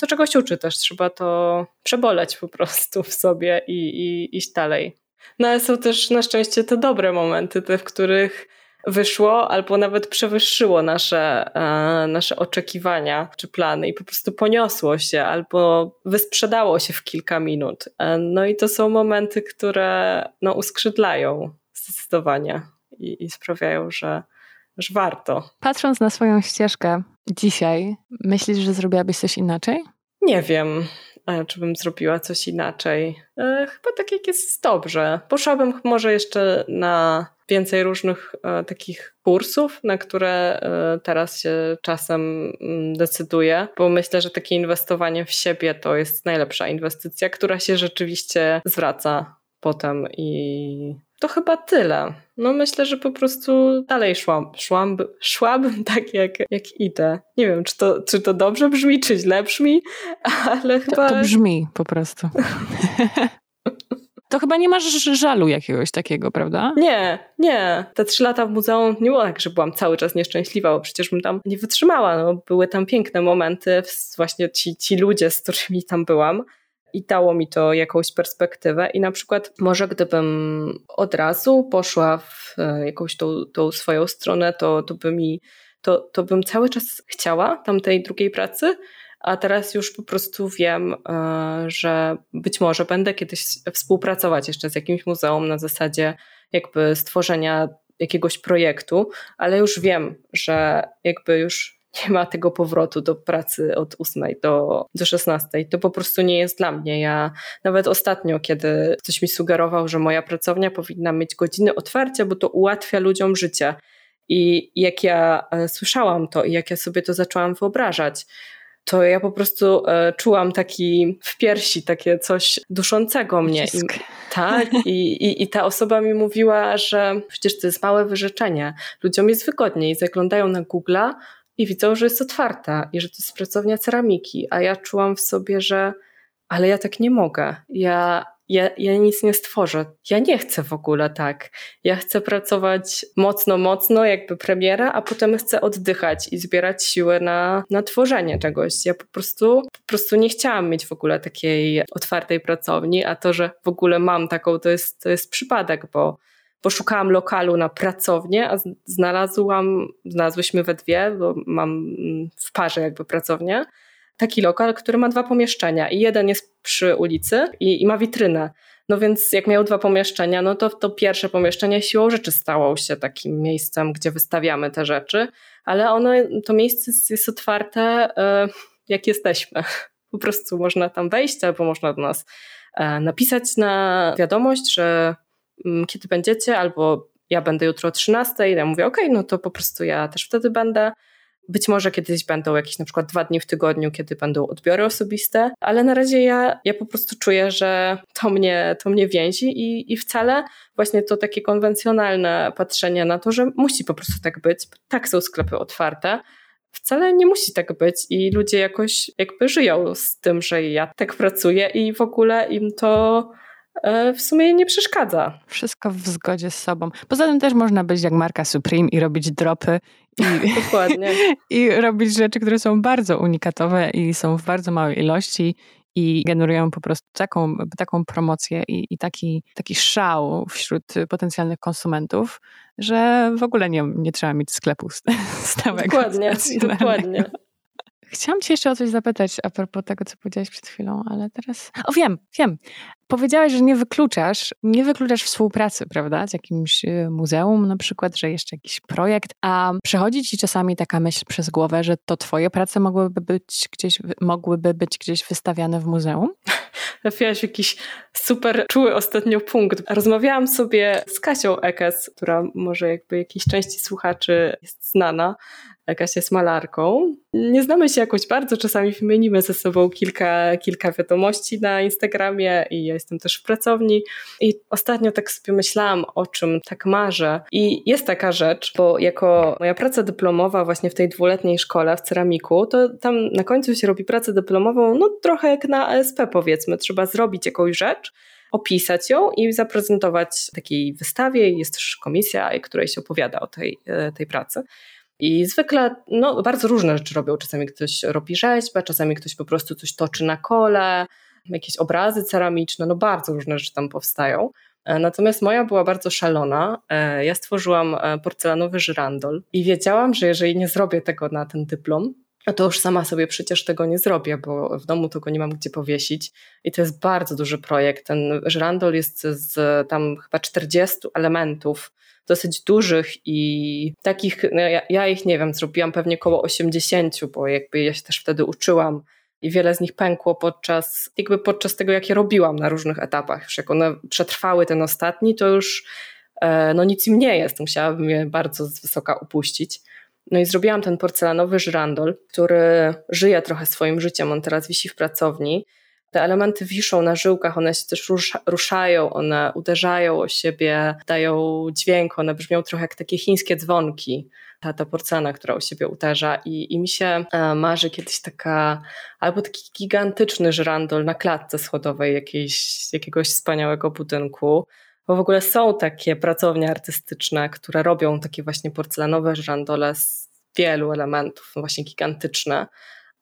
to czegoś uczy też, trzeba to przeboleć po prostu w sobie i, i iść dalej. No ale są też na szczęście te dobre momenty, te, w których wyszło albo nawet przewyższyło nasze, e, nasze oczekiwania czy plany i po prostu poniosło się albo wysprzedało się w kilka minut. E, no i to są momenty, które no, uskrzydlają zdecydowanie i, i sprawiają, że, że warto. Patrząc na swoją ścieżkę dzisiaj, myślisz, że zrobiłabyś coś inaczej? Nie wiem czy bym zrobiła coś inaczej. E, chyba tak jak jest dobrze. Poszłabym może jeszcze na więcej różnych e, takich kursów, na które e, teraz się czasem mm, decyduję, bo myślę, że takie inwestowanie w siebie to jest najlepsza inwestycja, która się rzeczywiście zwraca potem i to chyba tyle. No myślę, że po prostu dalej szłam, szłam, szłabym tak jak, jak idę. Nie wiem, czy to, czy to dobrze brzmi, czy źle brzmi, ale chyba... To, to brzmi po prostu. To chyba nie masz żalu jakiegoś takiego, prawda? Nie, nie. Te trzy lata w muzeum nie było tak, że byłam cały czas nieszczęśliwa, bo przecież bym tam nie wytrzymała. No, były tam piękne momenty, właśnie ci, ci ludzie, z którymi tam byłam i dało mi to jakąś perspektywę. I na przykład, może gdybym od razu poszła w e, jakąś tą, tą swoją stronę, to, to, by mi, to, to bym cały czas chciała tamtej drugiej pracy, a teraz już po prostu wiem, e, że być może będę kiedyś współpracować jeszcze z jakimś muzeum na zasadzie jakby stworzenia jakiegoś projektu, ale już wiem, że jakby już nie ma tego powrotu do pracy od 8 do, do 16. To po prostu nie jest dla mnie. Ja nawet ostatnio, kiedy ktoś mi sugerował, że moja pracownia powinna mieć godziny otwarcia, bo to ułatwia ludziom życie. I jak ja e, słyszałam to i jak ja sobie to zaczęłam wyobrażać, to ja po prostu e, czułam taki w piersi, takie coś duszącego mnie. I, tak, i, i, i ta osoba mi mówiła, że przecież to jest małe wyrzeczenie. Ludziom jest wygodniej, zaglądają na Google'a, i widzą, że jest otwarta i że to jest pracownia ceramiki, a ja czułam w sobie, że ale ja tak nie mogę. Ja, ja, ja nic nie stworzę. Ja nie chcę w ogóle tak. Ja chcę pracować mocno, mocno, jakby premiera, a potem chcę oddychać i zbierać siłę na, na tworzenie czegoś. Ja po prostu, po prostu nie chciałam mieć w ogóle takiej otwartej pracowni, a to, że w ogóle mam taką, to jest, to jest przypadek, bo poszukałam lokalu na pracownię, a znalazłam, znalazłyśmy we dwie, bo mam mm, w parze jakby pracownię, taki lokal, który ma dwa pomieszczenia i jeden jest przy ulicy i, i ma witrynę. No więc jak miał dwa pomieszczenia, no to to pierwsze pomieszczenie siłą rzeczy stało się takim miejscem, gdzie wystawiamy te rzeczy, ale ono, to miejsce jest otwarte, y, jak jesteśmy. Po prostu można tam wejść albo można do nas e, napisać na wiadomość, że kiedy będziecie, albo ja będę jutro o 13, i ja mówię, ok, no to po prostu ja też wtedy będę. Być może kiedyś będą jakieś na przykład dwa dni w tygodniu, kiedy będą odbiory osobiste, ale na razie ja, ja po prostu czuję, że to mnie, to mnie więzi i, i wcale właśnie to takie konwencjonalne patrzenie na to, że musi po prostu tak być, tak są sklepy otwarte, wcale nie musi tak być i ludzie jakoś jakby żyją z tym, że ja tak pracuję i w ogóle im to w sumie nie przeszkadza. Wszystko w zgodzie z sobą. Poza tym też można być jak marka Supreme i robić dropy. I, Dokładnie. I robić rzeczy, które są bardzo unikatowe i są w bardzo małej ilości i generują po prostu taką, taką promocję i, i taki, taki szał wśród potencjalnych konsumentów, że w ogóle nie, nie trzeba mieć sklepu stałego. Dokładnie, dokładnie. Chciałam cię jeszcze o coś zapytać a propos tego, co powiedziałaś przed chwilą, ale teraz... O, wiem, wiem. Powiedziałaś, że nie wykluczasz, nie wykluczasz współpracy, prawda, z jakimś y, muzeum na przykład, że jeszcze jakiś projekt, a przechodzi ci czasami taka myśl przez głowę, że to twoje prace mogłyby być gdzieś, mogłyby być gdzieś wystawiane w muzeum? trafiłaś jakiś super czuły ostatnio punkt. Rozmawiałam sobie z Kasią Ekes, która może jakby jakiejś części słuchaczy jest znana. Kasia jest malarką. Nie znamy się jakoś bardzo, czasami wymienimy ze sobą kilka, kilka wiadomości na Instagramie i ja jestem też w pracowni. I ostatnio tak sobie myślałam, o czym tak marzę. I jest taka rzecz, bo jako moja praca dyplomowa właśnie w tej dwuletniej szkole w ceramiku, to tam na końcu się robi pracę dyplomową, no trochę jak na ASP powiedzmy. Trzeba zrobić jakąś rzecz, opisać ją i zaprezentować takiej wystawie. Jest też komisja, której się opowiada o tej, e, tej pracy. I zwykle no, bardzo różne rzeczy robią. Czasami ktoś robi rzeźbę, czasami ktoś po prostu coś toczy na kole, jakieś obrazy ceramiczne, no bardzo różne rzeczy tam powstają. E, natomiast moja była bardzo szalona. E, ja stworzyłam e, porcelanowy żyrandol i wiedziałam, że jeżeli nie zrobię tego na ten dyplom, to już sama sobie przecież tego nie zrobię, bo w domu tego nie mam gdzie powiesić. I to jest bardzo duży projekt. Ten żyrandol jest z tam chyba 40 elementów dosyć dużych i takich, no ja, ja, ich nie wiem, zrobiłam pewnie około 80, bo jakby ja się też wtedy uczyłam i wiele z nich pękło podczas, jakby podczas tego, jak je robiłam na różnych etapach. Już jak one przetrwały ten ostatni, to już e, no nic im nie jest, musiałabym je bardzo z wysoka upuścić. No i zrobiłam ten porcelanowy żyrandol, który żyje trochę swoim życiem, on teraz wisi w pracowni. Te elementy wiszą na żyłkach, one się też ruszają, one uderzają o siebie, dają dźwięk, one brzmią trochę jak takie chińskie dzwonki. Ta, ta porcelana, która o siebie uderza i, i mi się e, marzy kiedyś taka, albo taki gigantyczny żrandol na klatce schodowej jakiejś, jakiegoś wspaniałego budynku, bo w ogóle są takie pracownie artystyczne, które robią takie właśnie porcelanowe żrandole z wielu elementów, no właśnie gigantyczne,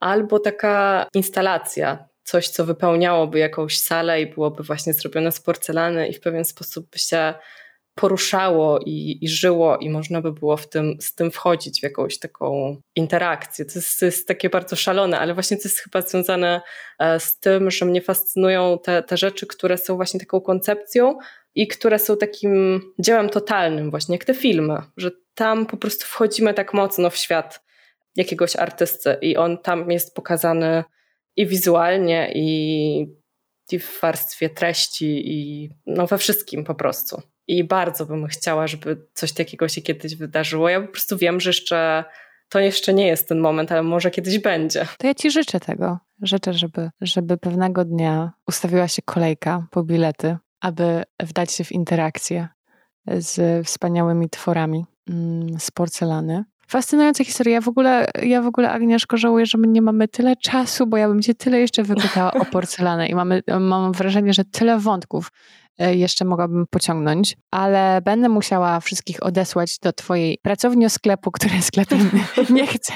albo taka instalacja, coś, co wypełniałoby jakąś salę i byłoby właśnie zrobione z porcelany i w pewien sposób by się poruszało i, i żyło i można by było w tym, z tym wchodzić w jakąś taką interakcję. To jest, to jest takie bardzo szalone, ale właśnie to jest chyba związane e, z tym, że mnie fascynują te, te rzeczy, które są właśnie taką koncepcją i które są takim dziełem totalnym, właśnie jak te filmy, że tam po prostu wchodzimy tak mocno w świat jakiegoś artysty i on tam jest pokazany i wizualnie, i, i w warstwie treści, i no we wszystkim po prostu. I bardzo bym chciała, żeby coś takiego się kiedyś wydarzyło. Ja po prostu wiem, że jeszcze to jeszcze nie jest ten moment, ale może kiedyś będzie. To ja Ci życzę tego. Życzę, żeby, żeby pewnego dnia ustawiła się kolejka po bilety, aby wdać się w interakcję z wspaniałymi tworami mm, z porcelany Fascynująca historia. Ja w ogóle, ja w ogóle Agnieszko, żałuję, że my nie mamy tyle czasu, bo ja bym cię tyle jeszcze wypytała o porcelanę i mamy, mam wrażenie, że tyle wątków jeszcze mogłabym pociągnąć, ale będę musiała wszystkich odesłać do twojej pracowni sklepu, który sklepem nie chce,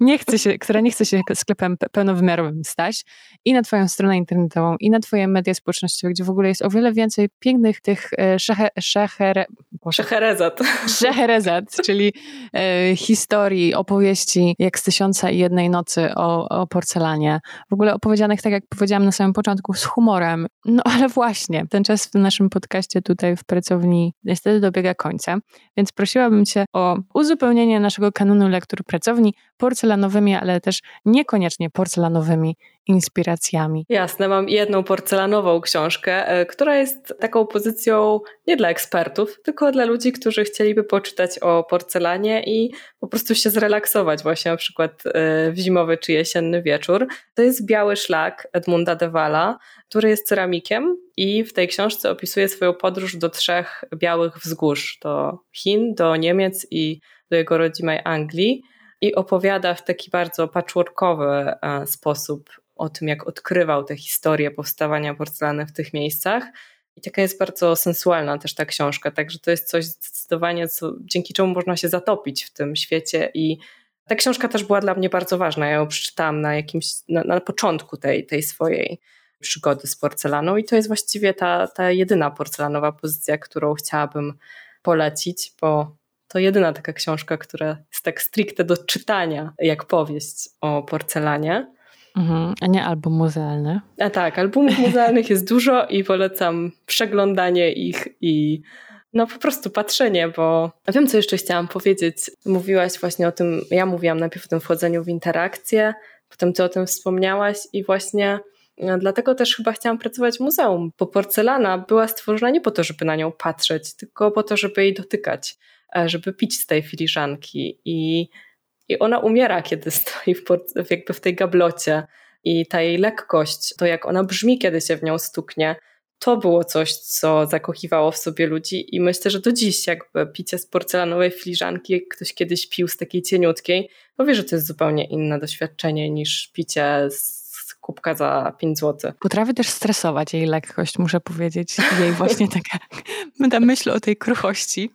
nie chce się, która nie chce się sklepem pełnowymiarowym stać i na twoją stronę internetową i na twoje media społecznościowe, gdzie w ogóle jest o wiele więcej pięknych tych e, szeher, szeher, szeherezat. Szeherezat, czyli e, historii, opowieści jak z tysiąca i jednej nocy o, o porcelanie. W ogóle opowiedzianych, tak jak powiedziałam na samym początku, z humorem. No ale właśnie, ten czas w naszym podcaście tutaj w pracowni niestety dobiega końca, więc prosiłabym Cię o uzupełnienie naszego kanonu lektur pracowni porcelanowymi, ale też niekoniecznie porcelanowymi inspiracjami. Jasne, mam jedną porcelanową książkę, e, która jest taką pozycją nie dla ekspertów, tylko dla ludzi, którzy chcieliby poczytać o porcelanie i po prostu się zrelaksować właśnie na przykład e, w zimowy czy jesienny wieczór. To jest Biały Szlak Edmunda Dewala, który jest ceramikiem i w tej książce opisuje swoją podróż do trzech białych wzgórz, do Chin, do Niemiec i do jego rodzimej Anglii i opowiada w taki bardzo patchworkowy e, sposób o tym, jak odkrywał tę historię powstawania porcelany w tych miejscach. I taka jest bardzo sensualna też ta książka, także to jest coś zdecydowanie, co, dzięki czemu można się zatopić w tym świecie i ta książka też była dla mnie bardzo ważna. Ja ją przeczytałam na jakimś, na, na początku tej, tej swojej przygody z porcelaną i to jest właściwie ta, ta jedyna porcelanowa pozycja, którą chciałabym polecić, bo to jedyna taka książka, która jest tak stricte do czytania, jak powieść o porcelanie. Mhm, a nie album muzealny. A tak, albumów muzealnych jest dużo i polecam przeglądanie ich i no po prostu patrzenie, bo wiem, co jeszcze chciałam powiedzieć. Mówiłaś właśnie o tym, ja mówiłam najpierw o tym wchodzeniu w interakcję, potem ty o tym wspomniałaś i właśnie no, dlatego też chyba chciałam pracować w muzeum, bo porcelana była stworzona nie po to, żeby na nią patrzeć, tylko po to, żeby jej dotykać, e, żeby pić z tej filiżanki i, i ona umiera, kiedy stoi w, jakby w tej gablocie. I ta jej lekkość, to jak ona brzmi, kiedy się w nią stuknie, to było coś, co zakochiwało w sobie ludzi. I myślę, że do dziś jakby picie z porcelanowej filiżanki, jak ktoś kiedyś pił z takiej cieniutkiej, powie, że to jest zupełnie inne doświadczenie niż picie z kubka za 5 zł. Potrafi też stresować jej lekkość, muszę powiedzieć. Jej właśnie taka ta myśl o tej kruchości.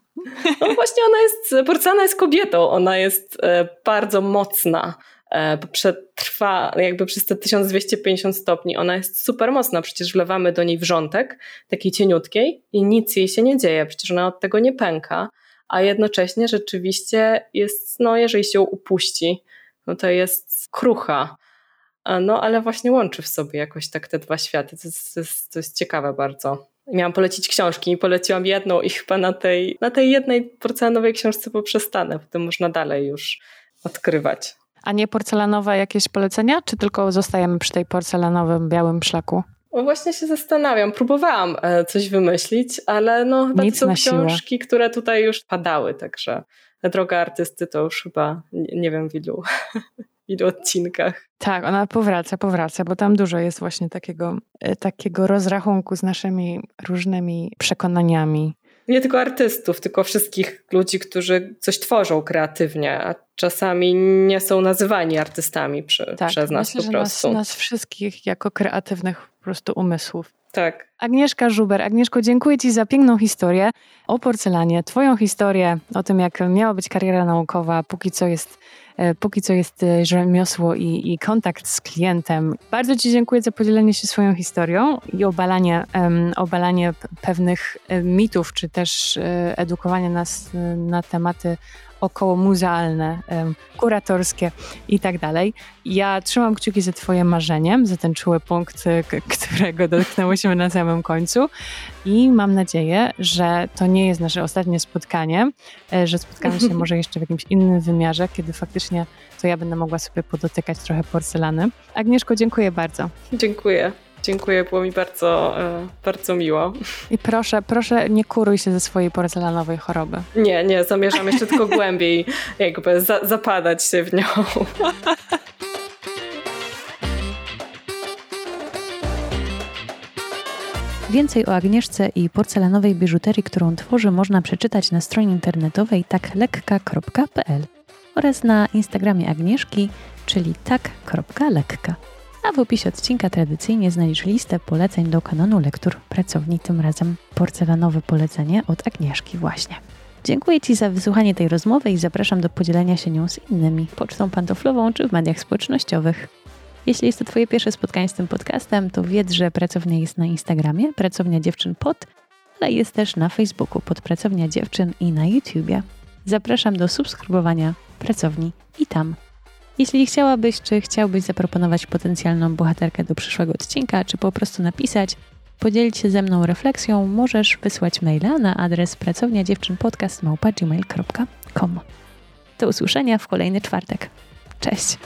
No właśnie ona jest, porcelana jest kobietą, ona jest e, bardzo mocna E, przetrwa jakby przez te 1250 stopni. Ona jest super mocna, przecież wlewamy do niej wrzątek, takiej cieniutkiej i nic jej się nie dzieje, przecież ona od tego nie pęka, a jednocześnie rzeczywiście jest, no jeżeli się upuści, no to jest krucha. No ale właśnie łączy w sobie jakoś tak te dwa światy. To jest, to jest, to jest ciekawe bardzo. Miałam polecić książki i poleciłam jedną i chyba na tej, na tej jednej porcelanowej książce poprzestanę, potem można dalej już odkrywać. A nie porcelanowe jakieś polecenia, czy tylko zostajemy przy tej porcelanowym białym szlaku? No właśnie się zastanawiam. Próbowałam e, coś wymyślić, ale no chyba Nic to są książki, siłę. które tutaj już padały, także droga artysty to już chyba nie wiem w ilu, ilu odcinkach. Tak, ona powraca, powraca, bo tam dużo jest właśnie takiego, e, takiego rozrachunku z naszymi różnymi przekonaniami nie tylko artystów, tylko wszystkich ludzi, którzy coś tworzą kreatywnie, a czasami nie są nazywani artystami przy, tak, przez nas myślę, po prostu. Nas, nas wszystkich jako kreatywnych po prostu umysłów. Tak. Agnieszka Żuber. Agnieszko, dziękuję Ci za piękną historię o porcelanie, Twoją historię o tym, jak miała być kariera naukowa, póki co jest póki co jest e, rzemiosło i, i kontakt z klientem. Bardzo Ci dziękuję za podzielenie się swoją historią i obalanie, um, obalanie pewnych e, mitów, czy też edukowanie nas na tematy około muzealne, kuratorskie i tak dalej. Ja trzymam kciuki za Twoje marzeniem, za ten czuły punkt, którego dotknęłyśmy na samym końcu i mam nadzieję, że to nie jest nasze ostatnie spotkanie, e, że spotkamy się może jeszcze w jakimś innym wymiarze, kiedy faktycznie to ja będę mogła sobie podotykać trochę porcelany. Agnieszko, dziękuję bardzo. Dziękuję. Dziękuję, było mi bardzo, e, bardzo miło. I proszę, proszę nie kuruj się ze swojej porcelanowej choroby. Nie, nie, zamierzam jeszcze tylko głębiej jakby za, zapadać się w nią. Więcej o Agnieszce i porcelanowej biżuterii, którą tworzy, można przeczytać na stronie internetowej taklekka.pl oraz na Instagramie Agnieszki, czyli tak.lekka. A w opisie odcinka tradycyjnie znajdziesz listę poleceń do kanonu lektur pracowni, tym razem porcelanowe polecenie od Agnieszki właśnie. Dziękuję Ci za wysłuchanie tej rozmowy i zapraszam do podzielenia się nią z innymi, pocztą pantoflową czy w mediach społecznościowych. Jeśli jest to Twoje pierwsze spotkanie z tym podcastem, to wiedz, że pracownia jest na Instagramie, pracownia dziewczyn pod, ale jest też na Facebooku pod pracownia dziewczyn i na YouTubie. Zapraszam do subskrybowania pracowni i tam. Jeśli chciałabyś, czy chciałbyś zaproponować potencjalną bohaterkę do przyszłego odcinka, czy po prostu napisać, podzielić się ze mną refleksją, możesz wysłać maila na adres pracownia dziewczynpodcast.gmail.com. Do usłyszenia w kolejny czwartek. Cześć!